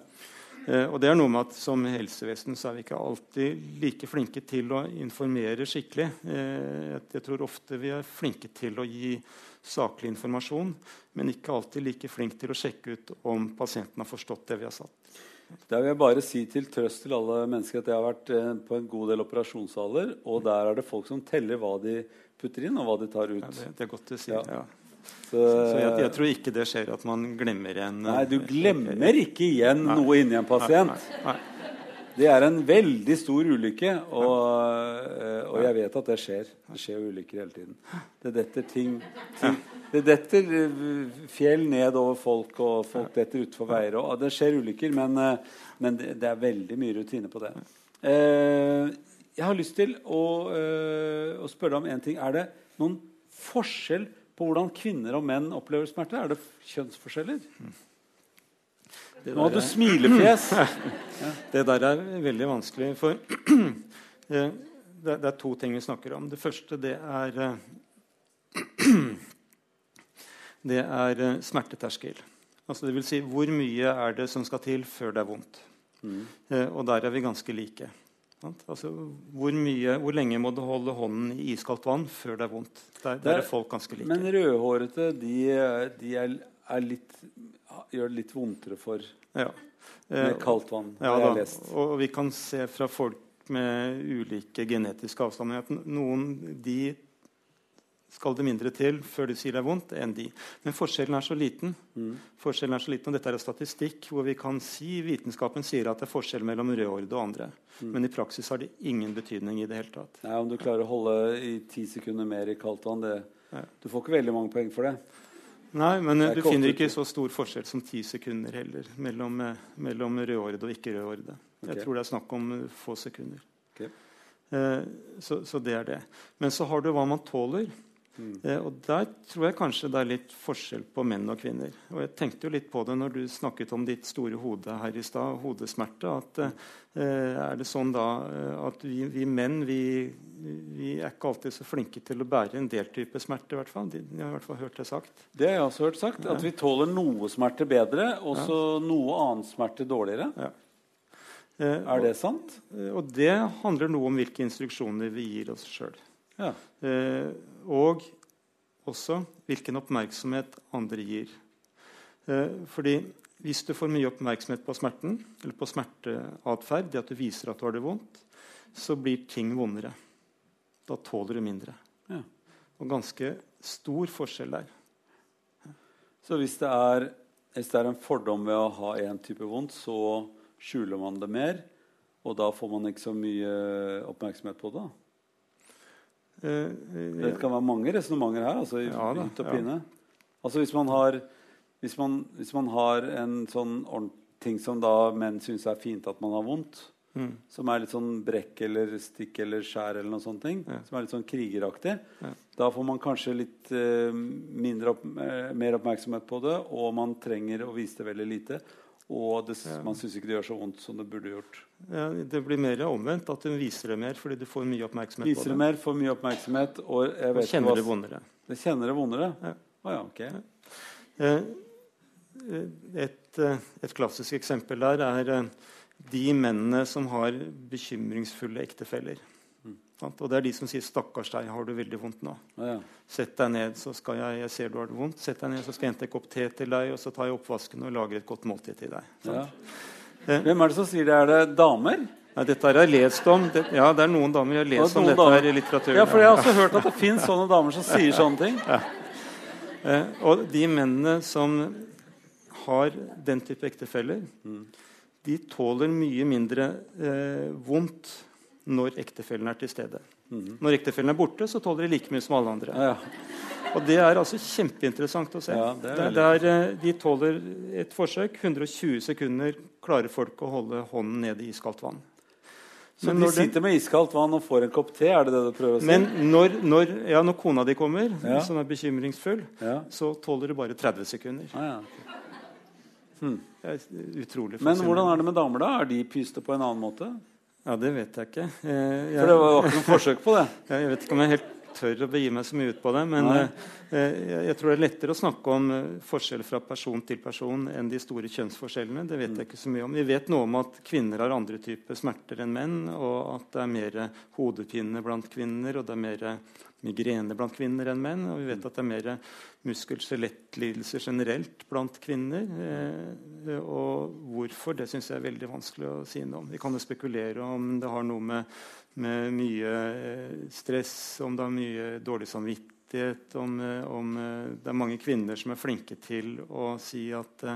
uh, og det er noe med at Som helsevesen så er vi ikke alltid like flinke til å informere skikkelig. Jeg, jeg tror ofte vi er flinke til å gi saklig informasjon, men ikke alltid like flink til å sjekke ut om pasienten har forstått det vi har satt. Da vil jeg bare si til trøst til alle mennesker at jeg har vært eh, på en god del operasjonssaler, og der er det folk som teller hva de putter inn, og hva de tar ut. Ja, det, det, er godt å si. Ja. Ja. Så, så jeg, jeg, tror ikke det skjer at man glemmer igjen Nei, du glemmer ikke igjen nei. noe inni en pasient. Nei, nei, det er en veldig stor ulykke, og, eh, og, jeg vet at det skjer. Det skjer ulykker hele tiden. Det detter ting, ting Det detter eh, fjell ned over folk, og folk detter utfor veier. Og det skjer ulykker, men, eh, men det, er veldig mye rutine på det. jeg har lyst til å, å spørre deg om én ting. Er det noen forskjell på hvordan kvinner og menn opplever smerte? Er det kjønnsforskjeller? Nå hadde du smilefjes. det der er veldig vanskelig. For det, er to ting vi snakker om. Det første det er Det er eh, smerteterskel. Altså det vil si, hvor mye er det som skal til før det er vondt? Mm. Eh, og der er vi ganske like. Altså, hvor, mye, hvor, lenge må du holde hånden i iskaldt vann før det er vondt? Der, der er folk ganske like. Men rødhårete de, de er litt gjør det litt vondtere for ja. med kaldt vann. Ja, det har jeg lest. Og vi kan se fra folk med ulike genetiske avstander at noen de skal det mindre til før de sier det er vondt, enn de. Men forskjellen er så liten. Mm. Forskjellen er så liten, og Dette er statistikk hvor vi kan si vitenskapen sier at det er forskjell mellom rødhårede og andre. Mm. Men i praksis har det ingen betydning i det hele tatt. Nei, Om du klarer å holde i ti sekunder mer i kaldt vann, det, ja. du får ikke veldig mange poeng for det. Nei, men du finner ikke så stor forskjell som ti sekunder heller mellom, eh, mellom rødhårede og ikke-rødhårede. Okay. Jeg tror det er snakk om eh, få sekunder. Okay. Eh, så, så, det er det. Men så har du hva man tåler. Mm. Eh, og Der tror jeg kanskje det er litt forskjell på menn og kvinner. Og Jeg tenkte jo litt på det når du snakket om ditt store hode her i stad, hodesmerte. at eh, Er det sånn da at vi, vi menn vi vi er ikke alltid så flinke til å bære en del type smerte. I hvert fall. De, jeg har i hvert fall hørt det sagt. Det har jeg også hørt sagt. At vi tåler noe smerte bedre, og så ja. noe annen smerte dårligere. Ja. Eh, er det sant? Eh, og det handler noe om hvilke instruksjoner vi gir oss sjøl. Ja. Eh, og også hvilken oppmerksomhet andre gir. Eh, fordi hvis du får mye oppmerksomhet på smerten, eller på smerteatferd, det at du viser at du har det vondt, så blir ting vondere. Da tåler du mindre. Ja. Og ganske stor forskjell der. Så hvis det, er, hvis det er en fordom ved å ha én type vondt, så skjuler man det mer, og da får man ikke så mye oppmerksomhet på det? Eh, det kan være mange resonnementer her. altså ja, da, ja. Altså hvis man har hvis man, hvis man har en sånn ting som da menn syns er fint at man har vondt, Mm. Som er litt sånn brekk eller stikk eller skjær eller noe sånt. Ja. Som er litt sånn krigeraktig. Da får man kanskje litt uh, opp, uh, mer oppmerksomhet på det, og man trenger å vise det veldig lite. Og det, ja. man syns ikke det gjør så vondt som det burde gjort. Ja, Det blir mer omvendt, at du viser det mer fordi du får mye oppmerksomhet viser det. Mer, får mye oppmerksomhet, og jeg vet og kjenner hva, det vondere. Det kjenner det vondere? Ja. Oh, ja, ok. Eh, et, et, klassisk eksempel der er de mennene som har bekymringsfulle ektefeller. Mm. Og det er de som sier 'Stakkars deg, har du veldig vondt nå'. Ja. Sett deg ned, så skal jeg, jeg ser du har det vondt. Sett deg ned, så skal jeg hente en kopp te til deg, og så tar jeg oppvasken og lager et godt måltid til deg. Ja. Hvem er det som sier det? Er det damer? Nei, dette har jeg lest om. Det, ja, det er noen damer jeg har lest om dette her i litteraturen. Ja, for jeg har også hørt at det fins sånne damer som sier sånne ting. Ja. Eh, og de mennene som har den type ektefeller, de tåler mye mindre eh, vondt når ektefellen er til stede. Når ektefellen er borte, så tåler de like mye som alle andre. Ja, ja. Og det er altså kjempeinteressant å se. Ja, det er det er, det er, eh, de tåler et forsøk. 120 sekunder klarer folk å holde hånden nede i iskaldt vann. Så Men de den- sitter med iskaldt vann og får en kopp te? Er det det du prøver å si? Men når, når, ja, når kona di kommer, som er bekymringsfull, så tåler du bare 30 sekunder. Ah, ja. Det er utrolig Men hvordan er det med damer, da? Er de pyste på en annen måte? Ja, Det vet jeg ikke. Jeg, jeg, For det var ikke noe forsøk på det. jeg vet ikke om jeg helt tør å begi meg så mye ut på det. Men eh, jeg, jeg tror det er lettere å snakke om forskjell forskjeller fra person til person enn de store kjønnsforskjellene. Det vet jeg ikke så mye om. Vi vet noe om at kvinner har andre typer smerter enn menn, og at det er mer hodepine blant kvinner, og det er mer migrene blant kvinner enn menn. Og vi vet at det er mer muskel-skjelettlidelser generelt blant kvinner. Eh, og hvorfor, det syns jeg er veldig vanskelig å si noe om. Vi kan jo spekulere om det har noe med, med mye eh, stress, om det er mye dårlig samvittighet, om, eh, om eh, det er mange kvinner som er flinke til å si at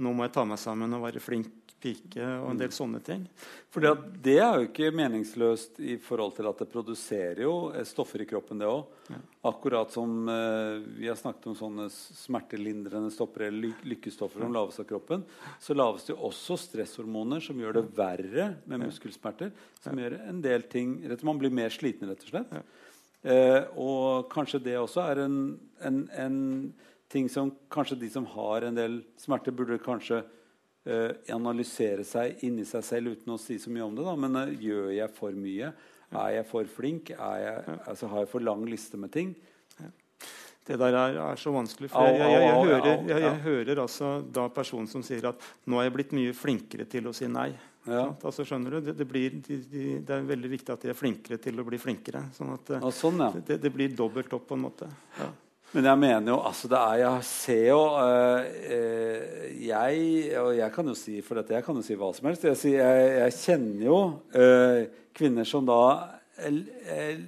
nå må jeg ta meg sammen og være flink pike, og en del sånne ting. For det er jo ikke meningsløst i forhold til at det produserer jo eh, stoffer i kroppen, det òg. Akkurat som eh, vi har snakket om sånne smertelindrende stoffer eller ly lykkestoffer som laves av kroppen, så laves det jo også stresshormoner som gjør det verre med muskelsmerter. Som gjør en del ting Man blir mer sliten, rett og slett. Eh, og kanskje det også er en, en, en ting som kanskje de som har en del smerter, burde kanskje analysere seg inni seg selv uten å si så mye om det. Da. Men eh, gjør jeg for mye? Er jeg for flink? Er jeg, altså, har jeg for lang liste med ting? Det der er, er så vanskelig. For jeg, jeg, jeg, hører, hører altså da personen som sier at nå er jeg blitt mye flinkere til å si nei. Ja. Altså, skjønner du? Det, det, blir, de, de, det er veldig viktig at de er flinkere til å bli flinkere. Sånn at ja, sånn, ja. det, det blir dobbelt opp, på en måte. Men jeg mener jo altså det er, Jeg ser jo eh, Jeg Og jeg kan jo si for dette, jeg kan jo si hva som helst. Jeg, sier, jeg, jeg kjenner jo øh, kvinner som da el, el,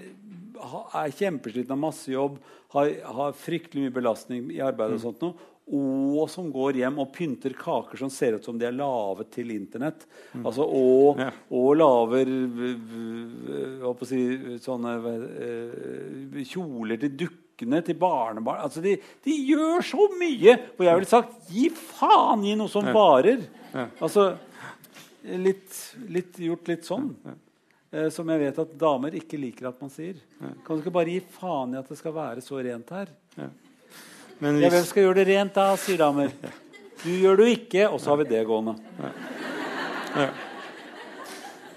er kjempeslitne, av masse jobb, har, har fryktelig mye belastning i arbeidet og sånt noe. Og som går hjem og pynter kaker som ser ut som de er laget til Internett. Altså, og, Ja. og lager si, sånne øh, kjoler til dukkene til barnebarn. Altså, de, de gjør så mye! Og jeg ville sagt gi faen i noe som varer. Altså litt, litt, gjort litt sånn. Eh, som jeg vet at damer ikke liker at man sier. Kan du ikke bare gi faen i at det skal være så rent her? Men Ja, hvem skal gjøre det rent da, sier damer. Du gjør det jo ikke, og så har vi det gående.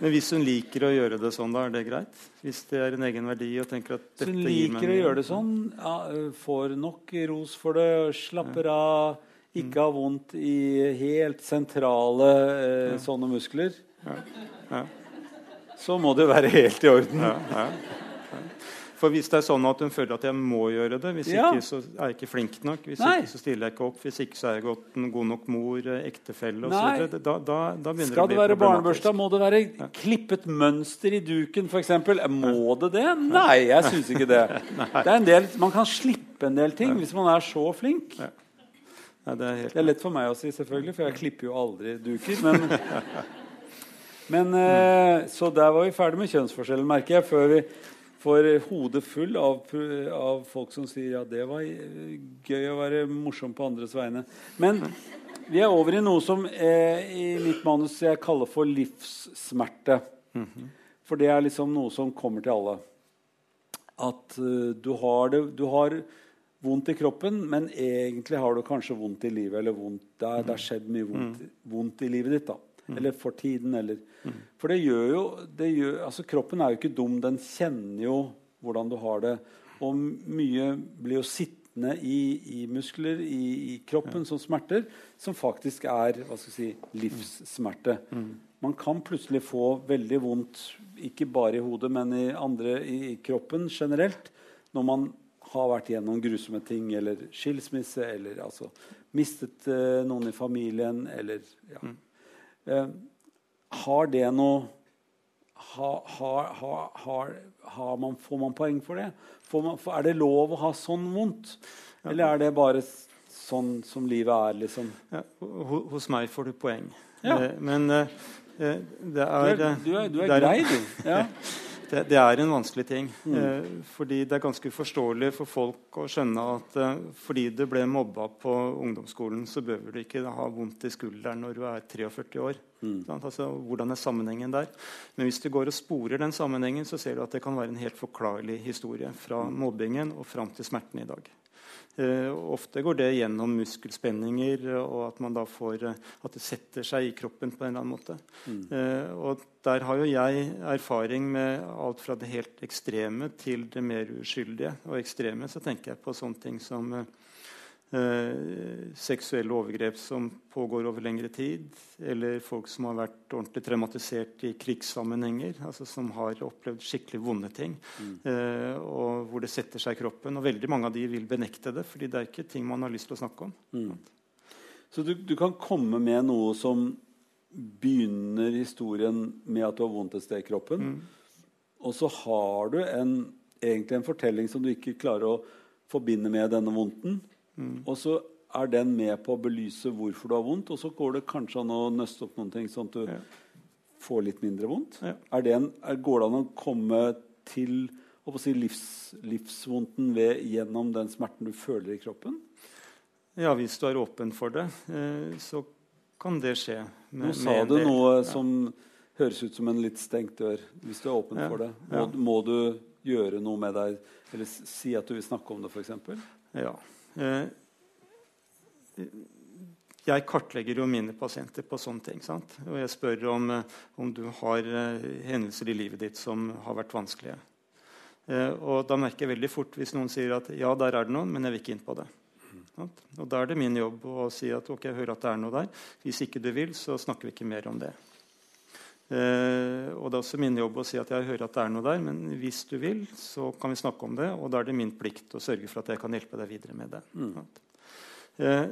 Men hvis hun liker å gjøre det sånn, da er det greit? Hvis det er en egen verdi og tenker at dette gir meg Hun liker å gjøre det sånn. Ja, får nok ros for det, slapper av, ikke har vondt i helt sentrale eh, sånne muskler. Ja. Så må det være helt i orden. Ja, ja. For hvis det er sånn at hun føler at jeg må gjøre det, hvis Ja. ikke så er jeg ikke flink nok, hvis Nei. ikke så stiller jeg ikke opp, hvis ikke så er jeg godt, en god nok mor, eh, ektefelle osv. Da, da, da begynner Skal det det å bli være problematisk. barnebørsta, må det være klippet mønster i duken f.eks. Må det det? Nei, jeg syns ikke det. det er en del, man kan slippe en del ting hvis man er så flink. Nei, det er helt... Det er lett for meg å si, selvfølgelig, for jeg klipper jo aldri duker. Men, men eh, Så der var vi ferdig med kjønnsforskjellen, merker jeg, før vi får hodet full av, av folk som sier ja, det var eh, gøy å være morsom på andres vegne. Men vi er over i noe som eh, i mitt manus jeg kaller for livssmerte. For det er liksom noe som kommer til alle. At uh, du, har det, du har vondt i kroppen, men egentlig har du kanskje vondt i livet. Eller vondt, det, er, det har skjedd mye vondt, vondt i livet ditt. da. Eller for tiden. Eller. For det gjør jo det gjør, altså Kroppen er jo ikke dum. Den kjenner jo hvordan du har det. Og mye blir jo sittende i, i muskler i, i kroppen som smerter, som faktisk er hva skal jeg si, livssmerte. Man kan plutselig få veldig vondt, ikke bare i hodet, men i andre i kroppen generelt, når man har vært gjennom grusomme ting, eller skilsmisse, eller altså mistet eh, noen i familien, eller ja. Eh, har det noe har, har, har, har man, Får man poeng for det? Får man, er det lov å ha sånn vondt? Eller er det bare sånn som livet er, liksom. Ja, hos meg får du poeng. Ja. Eh, men eh, eh, det er Du er, du er, du er- grei, du. Ja. det, det er en vanskelig ting. Mm. Eh, fordi det er ganske uforståelig for folk å skjønne at eh, fordi du ble mobba på ungdomsskolen, så behøver du ikke ha vondt i skulderen når du er 43 år. Mm. Altså, hvordan er sammenhengen der? Men hvis du går og sporer den sammenhengen, så ser du at det kan være en helt forklarlig historie fra mobbingen og fram til smerten i dag. Eh, ofte går det gjennom muskelspenninger, og at, man da får, eh, at det setter seg i kroppen på en eller annen måte. Eh, og der har jo jeg erfaring med alt fra det helt ekstreme til det mer uskyldige. Og ekstreme så tenker jeg på sånne ting som eh, seksuelle overgrep som pågår over lengre tid, eller folk som har vært ordentlig traumatisert i krigssammenhenger, altså som har opplevd skikkelig vonde ting, eh, og hvor det setter seg i kroppen. Og veldig mange av de vil benekte det, fordi det er ikke ting man har lyst til å snakke om. Mm. Så du, du kan komme med noe som begynner historien med at du har vondt et sted i kroppen. Og så har du en, egentlig en fortelling som du ikke klarer å forbinde med denne vondten. Og så er den med på å belyse hvorfor du har vondt, og så går det kanskje an å nøste opp noen ting sånn at du Ja. får litt mindre vondt. Ja. Er det en, er, går det an å komme til å si, livs, livsvondten ved, gjennom den smerten du føler i kroppen? Ja, hvis du er åpen for det, eh, så kan det skje. med- Nå sa du noe Ja. som høres ut som en litt stengt dør. Hvis du er åpen Ja, for det, må, ja. må du gjøre noe med deg? Eller si at du vil snakke om det, f.eks.? Ja. Eh, jeg kartlegger jo mine pasienter på sånne ting. Sant? Og jeg spør om, eh, om du har eh, hendelser i livet ditt som har vært vanskelige. Og da merker jeg veldig fort hvis noen sier at ja, der er det noen, men jeg vil ikke inn på det. Sant? Og da er det min jobb å si at ok, jeg hører at det er noe der. Hvis ikke du vil, så snakker vi ikke mer om det. Eh, og det er også min jobb å si at jeg hører at det er noe der, men hvis du vil, så kan vi snakke om det. Og da er det min plikt å sørge for at jeg kan hjelpe deg videre med det. Mm. Eh,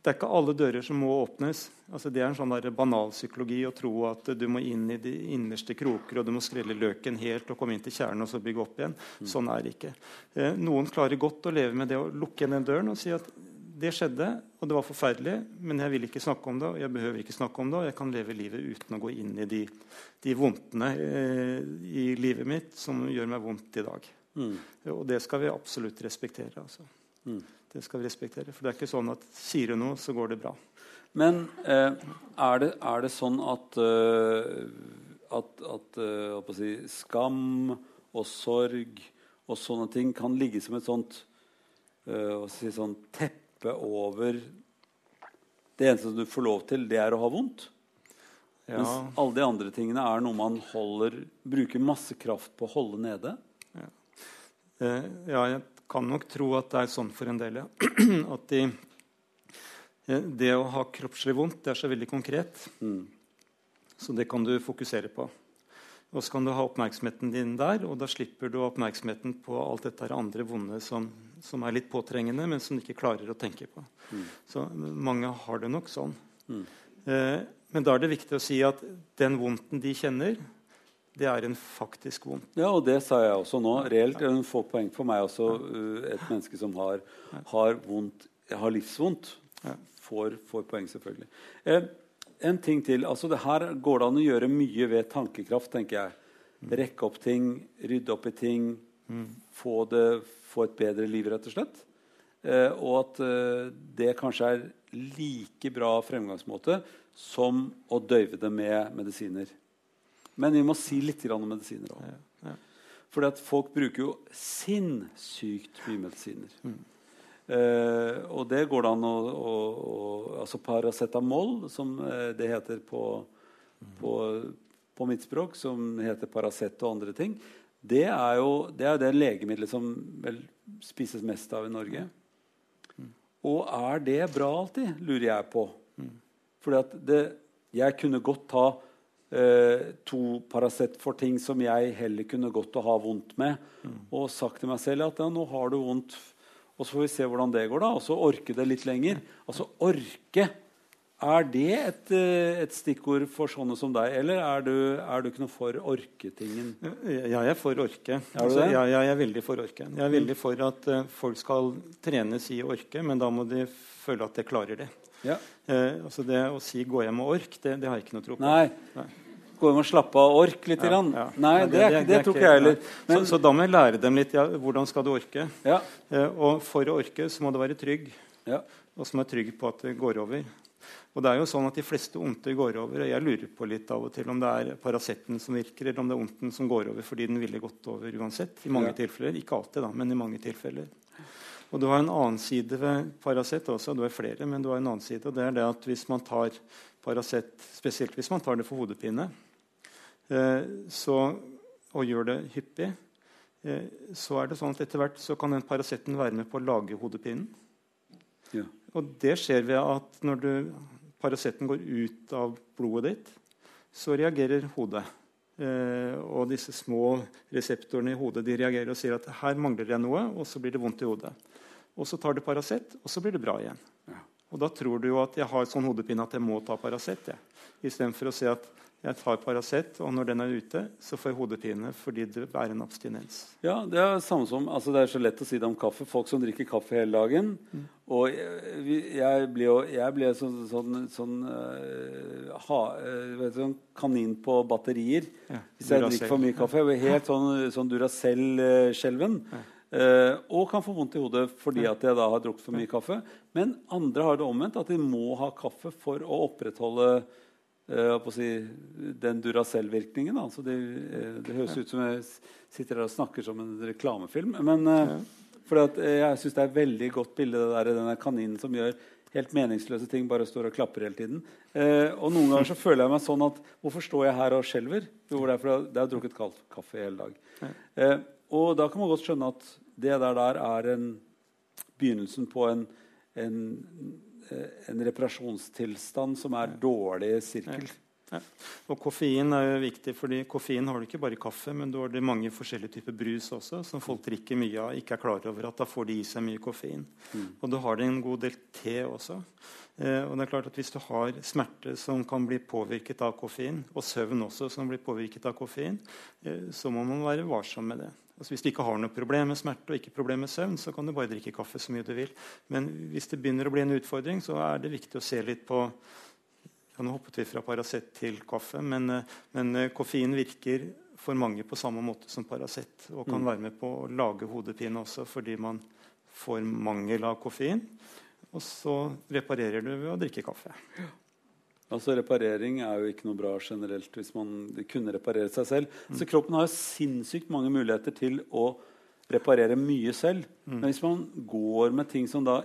det er ikke alle dører som må åpnes. Altså, det er en sånn der banal psykologi å tro at du må inn i de innerste kroker og du må skrelle løken helt og komme inn til kjernen og så bygge opp igjen. Sånn er det ikke. Eh, noen klarer godt å leve med det å lukke igjen den døren og si at det skjedde, og det var forferdelig, men jeg vil ikke snakke om det, og jeg behøver ikke snakke om det, og jeg kan leve livet uten å gå inn i de, de vondtene eh, i livet mitt som gjør meg vondt i dag. Mm. Og det skal vi absolutt respektere. Altså. Mm. Det skal vi respektere, For det er ikke sånn at sier du noe, så går det bra. Men eh, er, det, er det sånn at, uh, at, at uh, si, skam og sorg og sånne ting kan ligge som et sånt, uh, si, sånt teppe over Det eneste du får lov til, det er å ha vondt? Ja, Mens alle de andre tingene er noe man holder, bruker masse kraft på å holde nede? eh, ja, jeg kan nok tro at det er sånn for en del, ja. At de, eh, det å ha kroppslig vondt det er så veldig konkret. Mm. Så det kan du fokusere på. Og så kan du ha oppmerksomheten din der, og da slipper du oppmerksomheten på alt dette andre vonde som, som er litt påtrengende, men som du ikke klarer å tenke på. Så mange har det nok sånn. Mm. Eh, men da er det viktig å si at den vondten de kjenner, det er en faktisk vondt. Ja, og det sa jeg også nå. Reelt hun får poeng for meg også. uh, Et menneske som har, har, vondt, har livsvondt, får, får poeng, selvfølgelig. Eh, en ting til. altså det Her går det an å gjøre mye ved tankekraft, tenker jeg. Rekke opp ting, rydde opp i ting. Få, det, få et bedre liv, rett og slett. Eh, og at eh, det kanskje er like bra fremgangsmåte som å døyve det med medisiner. Men vi må si litt om medisiner òg. Ja. Fordi at folk bruker jo sinnssykt mye medisiner. Eh, og det går det an å, å, å Altså paracetamol, som eh, det heter på, på, på mitt språk, som heter Paracet og andre ting, det er jo det, er det legemiddelet som vel spises mest av i Norge. Og er det bra alltid, lurer jeg på. Fordi at det, jeg kunne godt ta eh, to Paracet for ting som jeg heller kunne godt å ha vondt med, og sagt til meg selv at ja, nå har du vondt, og så får vi se hvordan det går, da. Og så orke det litt lenger. Altså orke Er det et, eh, et, stikkord for sånne som deg, eller er du, er du ikke noe for orketingen? Ja, jeg er for orke. Er Altså, ja, jeg er veldig for orke. Jeg er veldig for at uh, folk skal trenes i å orke, men da må de føle at de klarer det. Ja. Uh, altså det å si 'gå hjem og ork', det, det, har jeg ikke noe tro på. Nei. Nei. Gå hjem og slappe av og ork litt. Ja, ja. Nei, det, det, det, tror ikke jeg heller. Så, så, da må jeg lære dem litt ja, hvordan skal du orke. Uh, og for å orke så må du være trygg. Og så må du være trygg på at det går over. Og det er jo sånn at De fleste ondter går over. og Jeg lurer på litt av og til om det er Paraceten som virker, eller om det er ondten som går over fordi den ville gått over uansett. I mange ja. tilfeller. Ikke alltid, da, men i mange tilfeller. Og Du har en annen side ved Paracet også. Du har flere, men du har en annen side. og det er det at Hvis man tar Paracet, spesielt hvis man tar det for hodepine, eh, så, og gjør det hyppig, eh, så er det sånn at etter hvert så kan den Paraceten være med på å lage hodepinen. Ja. Og det skjer ved at når du går ut av blodet ditt, så reagerer hodet. Eh, og disse små reseptorene i hodet de reagerer og sier at her mangler jeg noe, og så blir det vondt i hodet. Og så tar du Paracet, og så blir det bra igjen. Ja. Og da tror du jo at jeg har sånn hodepine at jeg må ta Paracet. Istedenfor å si at jeg tar Paracet, og når den er ute, så får jeg hodepine fordi det er en abstinens. Ja, Det er samme som, altså det er så lett å si det om kaffe. Folk som drikker kaffe hele dagen. Mm. Og jeg, jeg blir jo jeg ble sånn, sånn, sånn, uh, ha, uh, sånn, kanin på batterier ja, hvis jeg drikker for mye kaffe. Jeg blir helt sånn, sånn Duracell-skjelven. Ja. Uh, og kan få vondt i hodet fordi at jeg da har drukket for mye kaffe. Men andre har det omvendt, at de må ha kaffe for å opprettholde si, den Duracell-virkningen. Altså det, uh, det, høres ut som jeg sitter her og snakker som en reklamefilm. Men ja. fordi jeg syns det er et veldig godt bilde, det der, denne kaninen som gjør helt meningsløse ting, bare står og klapper hele tiden. og noen ganger så føler jeg meg sånn at Hvorfor står jeg her og skjelver? Jo, det er fordi jeg har drukket kald kaffe hele dag. og da kan man godt skjønne at det der, der er en begynnelsen på en, en Eh, en reparasjonstilstand som er dårlig sirkel. Ja. Ja. Og Koffein er jo viktig, fordi koffein har du ikke bare i kaffe, men du har det mange forskjellige typer brus også, som folk drikker mye av. ikke er klar over at Da får de i seg mye koffein. Mm. Og du har det en god del te også. Eh, og det er klart at Hvis du har smerte som kan bli påvirket av koffein, og søvn også som blir påvirket av koffein, eh, så må man være varsom med det. Altså Hvis du ikke har noe problem med smerte og ikke problem med søvn, så kan du bare drikke kaffe så mye du vil. Men hvis det begynner å bli en utfordring, så er det viktig å se litt på ja, Nå hoppet vi fra Paracet til kaffe, men, men eh, koffein virker for mange på samme måte som Paracet. Og kan mm. være med på å lage hodepine også fordi man får mangel av koffein. Og så reparerer du ved å drikke kaffe. Altså Reparering er jo ikke noe bra generelt hvis man kunne reparere seg selv. Mm. Så kroppen har jo sinnssykt mange muligheter til å reparere mye selv. Mm. Men hvis man går med ting som da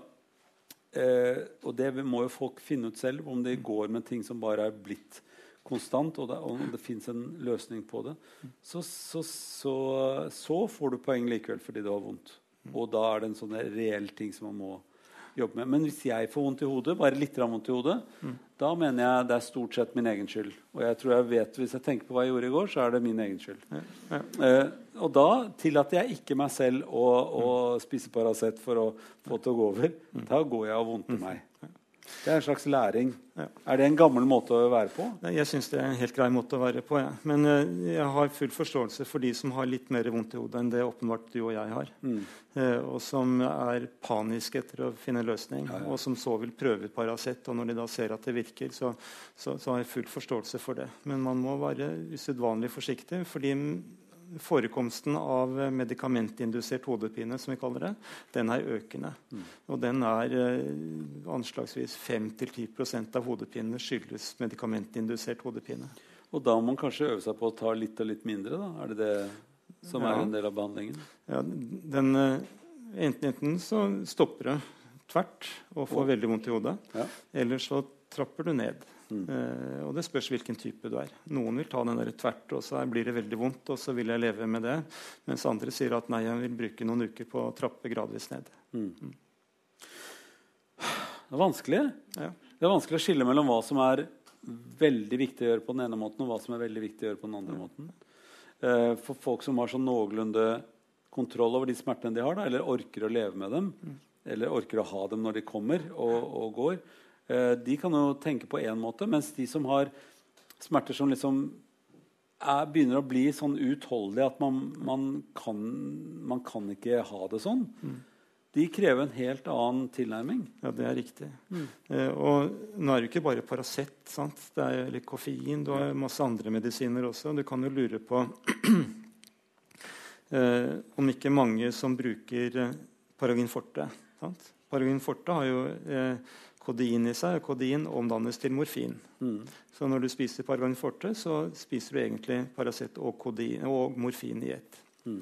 eh, Og det må jo folk finne ut selv, om de mm. går med ting som bare er blitt konstant, og det, og det fins en løsning på det, mm. så, så, så, så, får du poeng likevel fordi det har vondt. Mm. Og da er det en sånn reell ting som man må jobbe med. Men hvis jeg får vondt i hodet, bare litt vondt i hodet, mm. Da mener jeg det er stort sett min egen skyld. Og jeg tror jeg vet, hvis jeg tenker på hva jeg gjorde i går, så er det min egen skyld. Ja. Ja. Eh, og da tillater jeg ikke meg selv å, å spise Paracet for å få til å gå over. Mm. Da går jeg og vondter mm. meg. Det er en slags læring. Ja. Er det en gammel måte å være på? Jeg syns det er en helt grei måte å være på. Ja. Men uh, jeg har full forståelse for de som har litt mer vondt i hodet enn det åpenbart du og jeg har. Mm. Uh, og som er paniske etter å finne en løsning, ja, og som så vil prøve ut Paracet. Og når de da ser at det virker, så, så, så har jeg full forståelse for det. Men man må være usedvanlig forsiktig. fordi forekomsten av medikamentindusert hodepine som vi kaller det, den er økende. Mm. Og den er eh, anslagsvis 5-10% av hodepinene skyldes medikamentindusert hodepine. Og da må man kanskje øve seg på å ta litt og litt mindre? da? Er det det som ja. er en del av behandlingen? Ja, den, eh, enten, enten så stopper det tvert og får oh. veldig vondt i hodet, ja. eller så trapper du ned. Mm. Og det spørs hvilken type du er. Noen vil ta den der tvert, og så blir det veldig vondt, og så vil jeg leve med det. Mens andre sier at nei, jeg vil bruke noen uker på å trappe gradvis ned. Mm. Mm. Det er vanskelig. Ja. Det er vanskelig å skille mellom hva som er veldig viktig å gjøre på den ene måten, og hva som er veldig viktig å gjøre på den andre måten. Uh, for folk som har sånn noenlunde kontroll over de smertene de har, da, eller orker å leve med dem, mm. eller orker å ha dem når de kommer og, og går, Eh, de kan jo tenke på én måte, mens de som har smerter som liksom er, begynner å bli sånn utholdelige at man, man, kan, man, kan, ikke ha det sånn. Mm. De krever en helt annen tilnærming. Ja, det er riktig. Mm. Eh, og nå er det jo ikke bare Paracet. Sant? Det er litt koffein. Du har masse andre medisiner også. Du kan jo lure på eh, om ikke mange som bruker eh, Paragin forte. Sant? Paragin forte har jo eh, kodein i seg, og kodein omdannes til morfin. Mm. Så når du spiser Paragin forte, så spiser du egentlig Paracet og, og morfin i ett. Mm.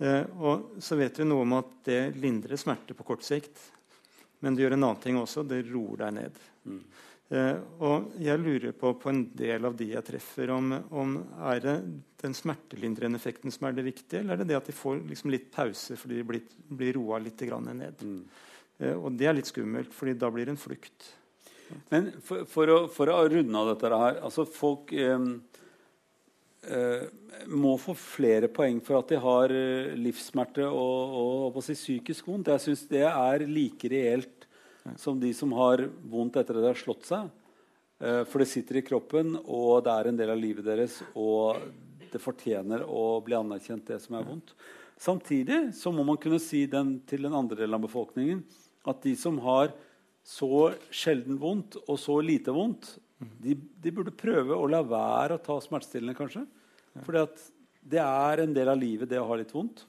Eh, og så vet vi noe om at det lindrer smerte på kort sikt. Men det gjør en annen ting også. Det roer deg ned. Mm. Eh, og jeg lurer på på en del av de jeg treffer, om, om er det den smertelindrende effekten som er det viktige, eller er det det at de får liksom litt pause fordi de blir, blir roa litt ned? Mm. Eh, og det er litt skummelt, fordi da blir det en flukt. Men for, for, å, for å, runde av dette her altså Folk eh, eh, må få flere poeng for at de har eh, livssmerte og, og, og si, psykisk vondt. Jeg syns det er like reelt som de som har vondt etter at de har slått seg. Eh, for det sitter i kroppen, og det er en del av livet deres. Og det fortjener å bli anerkjent, det som er vondt. Samtidig så må man kunne si den, til den andre delen av befolkningen at de som har så sjelden vondt og så lite vondt, de, de, burde prøve å la være å ta smertestillende, kanskje. for at det er en del av livet, det å ha litt vondt.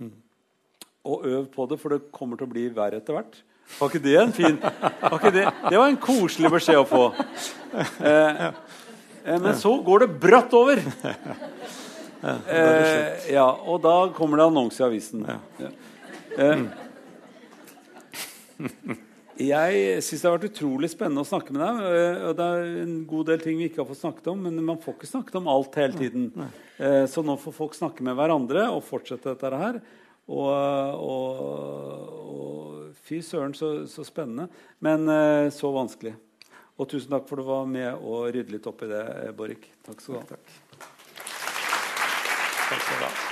Og øv på det, for det kommer til å bli verre etter hvert. Var ikke det en fin var det, det, var en koselig beskjed å få. Eh, eh, men så går det bratt over. Eh, ja, og da kommer det annonse i avisen. Ja. Eh, jeg syns det har vært utrolig spennende å snakke med deg. Eh, og Det er en god del ting vi ikke har fått snakket om, men man får ikke snakket om alt hele tiden. Eh, så nå får folk snakke med hverandre og fortsette dette her. Og, og, og fy søren, så, så, spennende. Men eh, så vanskelig. Og tusen takk for at du var med og rydde litt opp i det, Borch. Takk skal du ha. Takk. Takk skal du ha.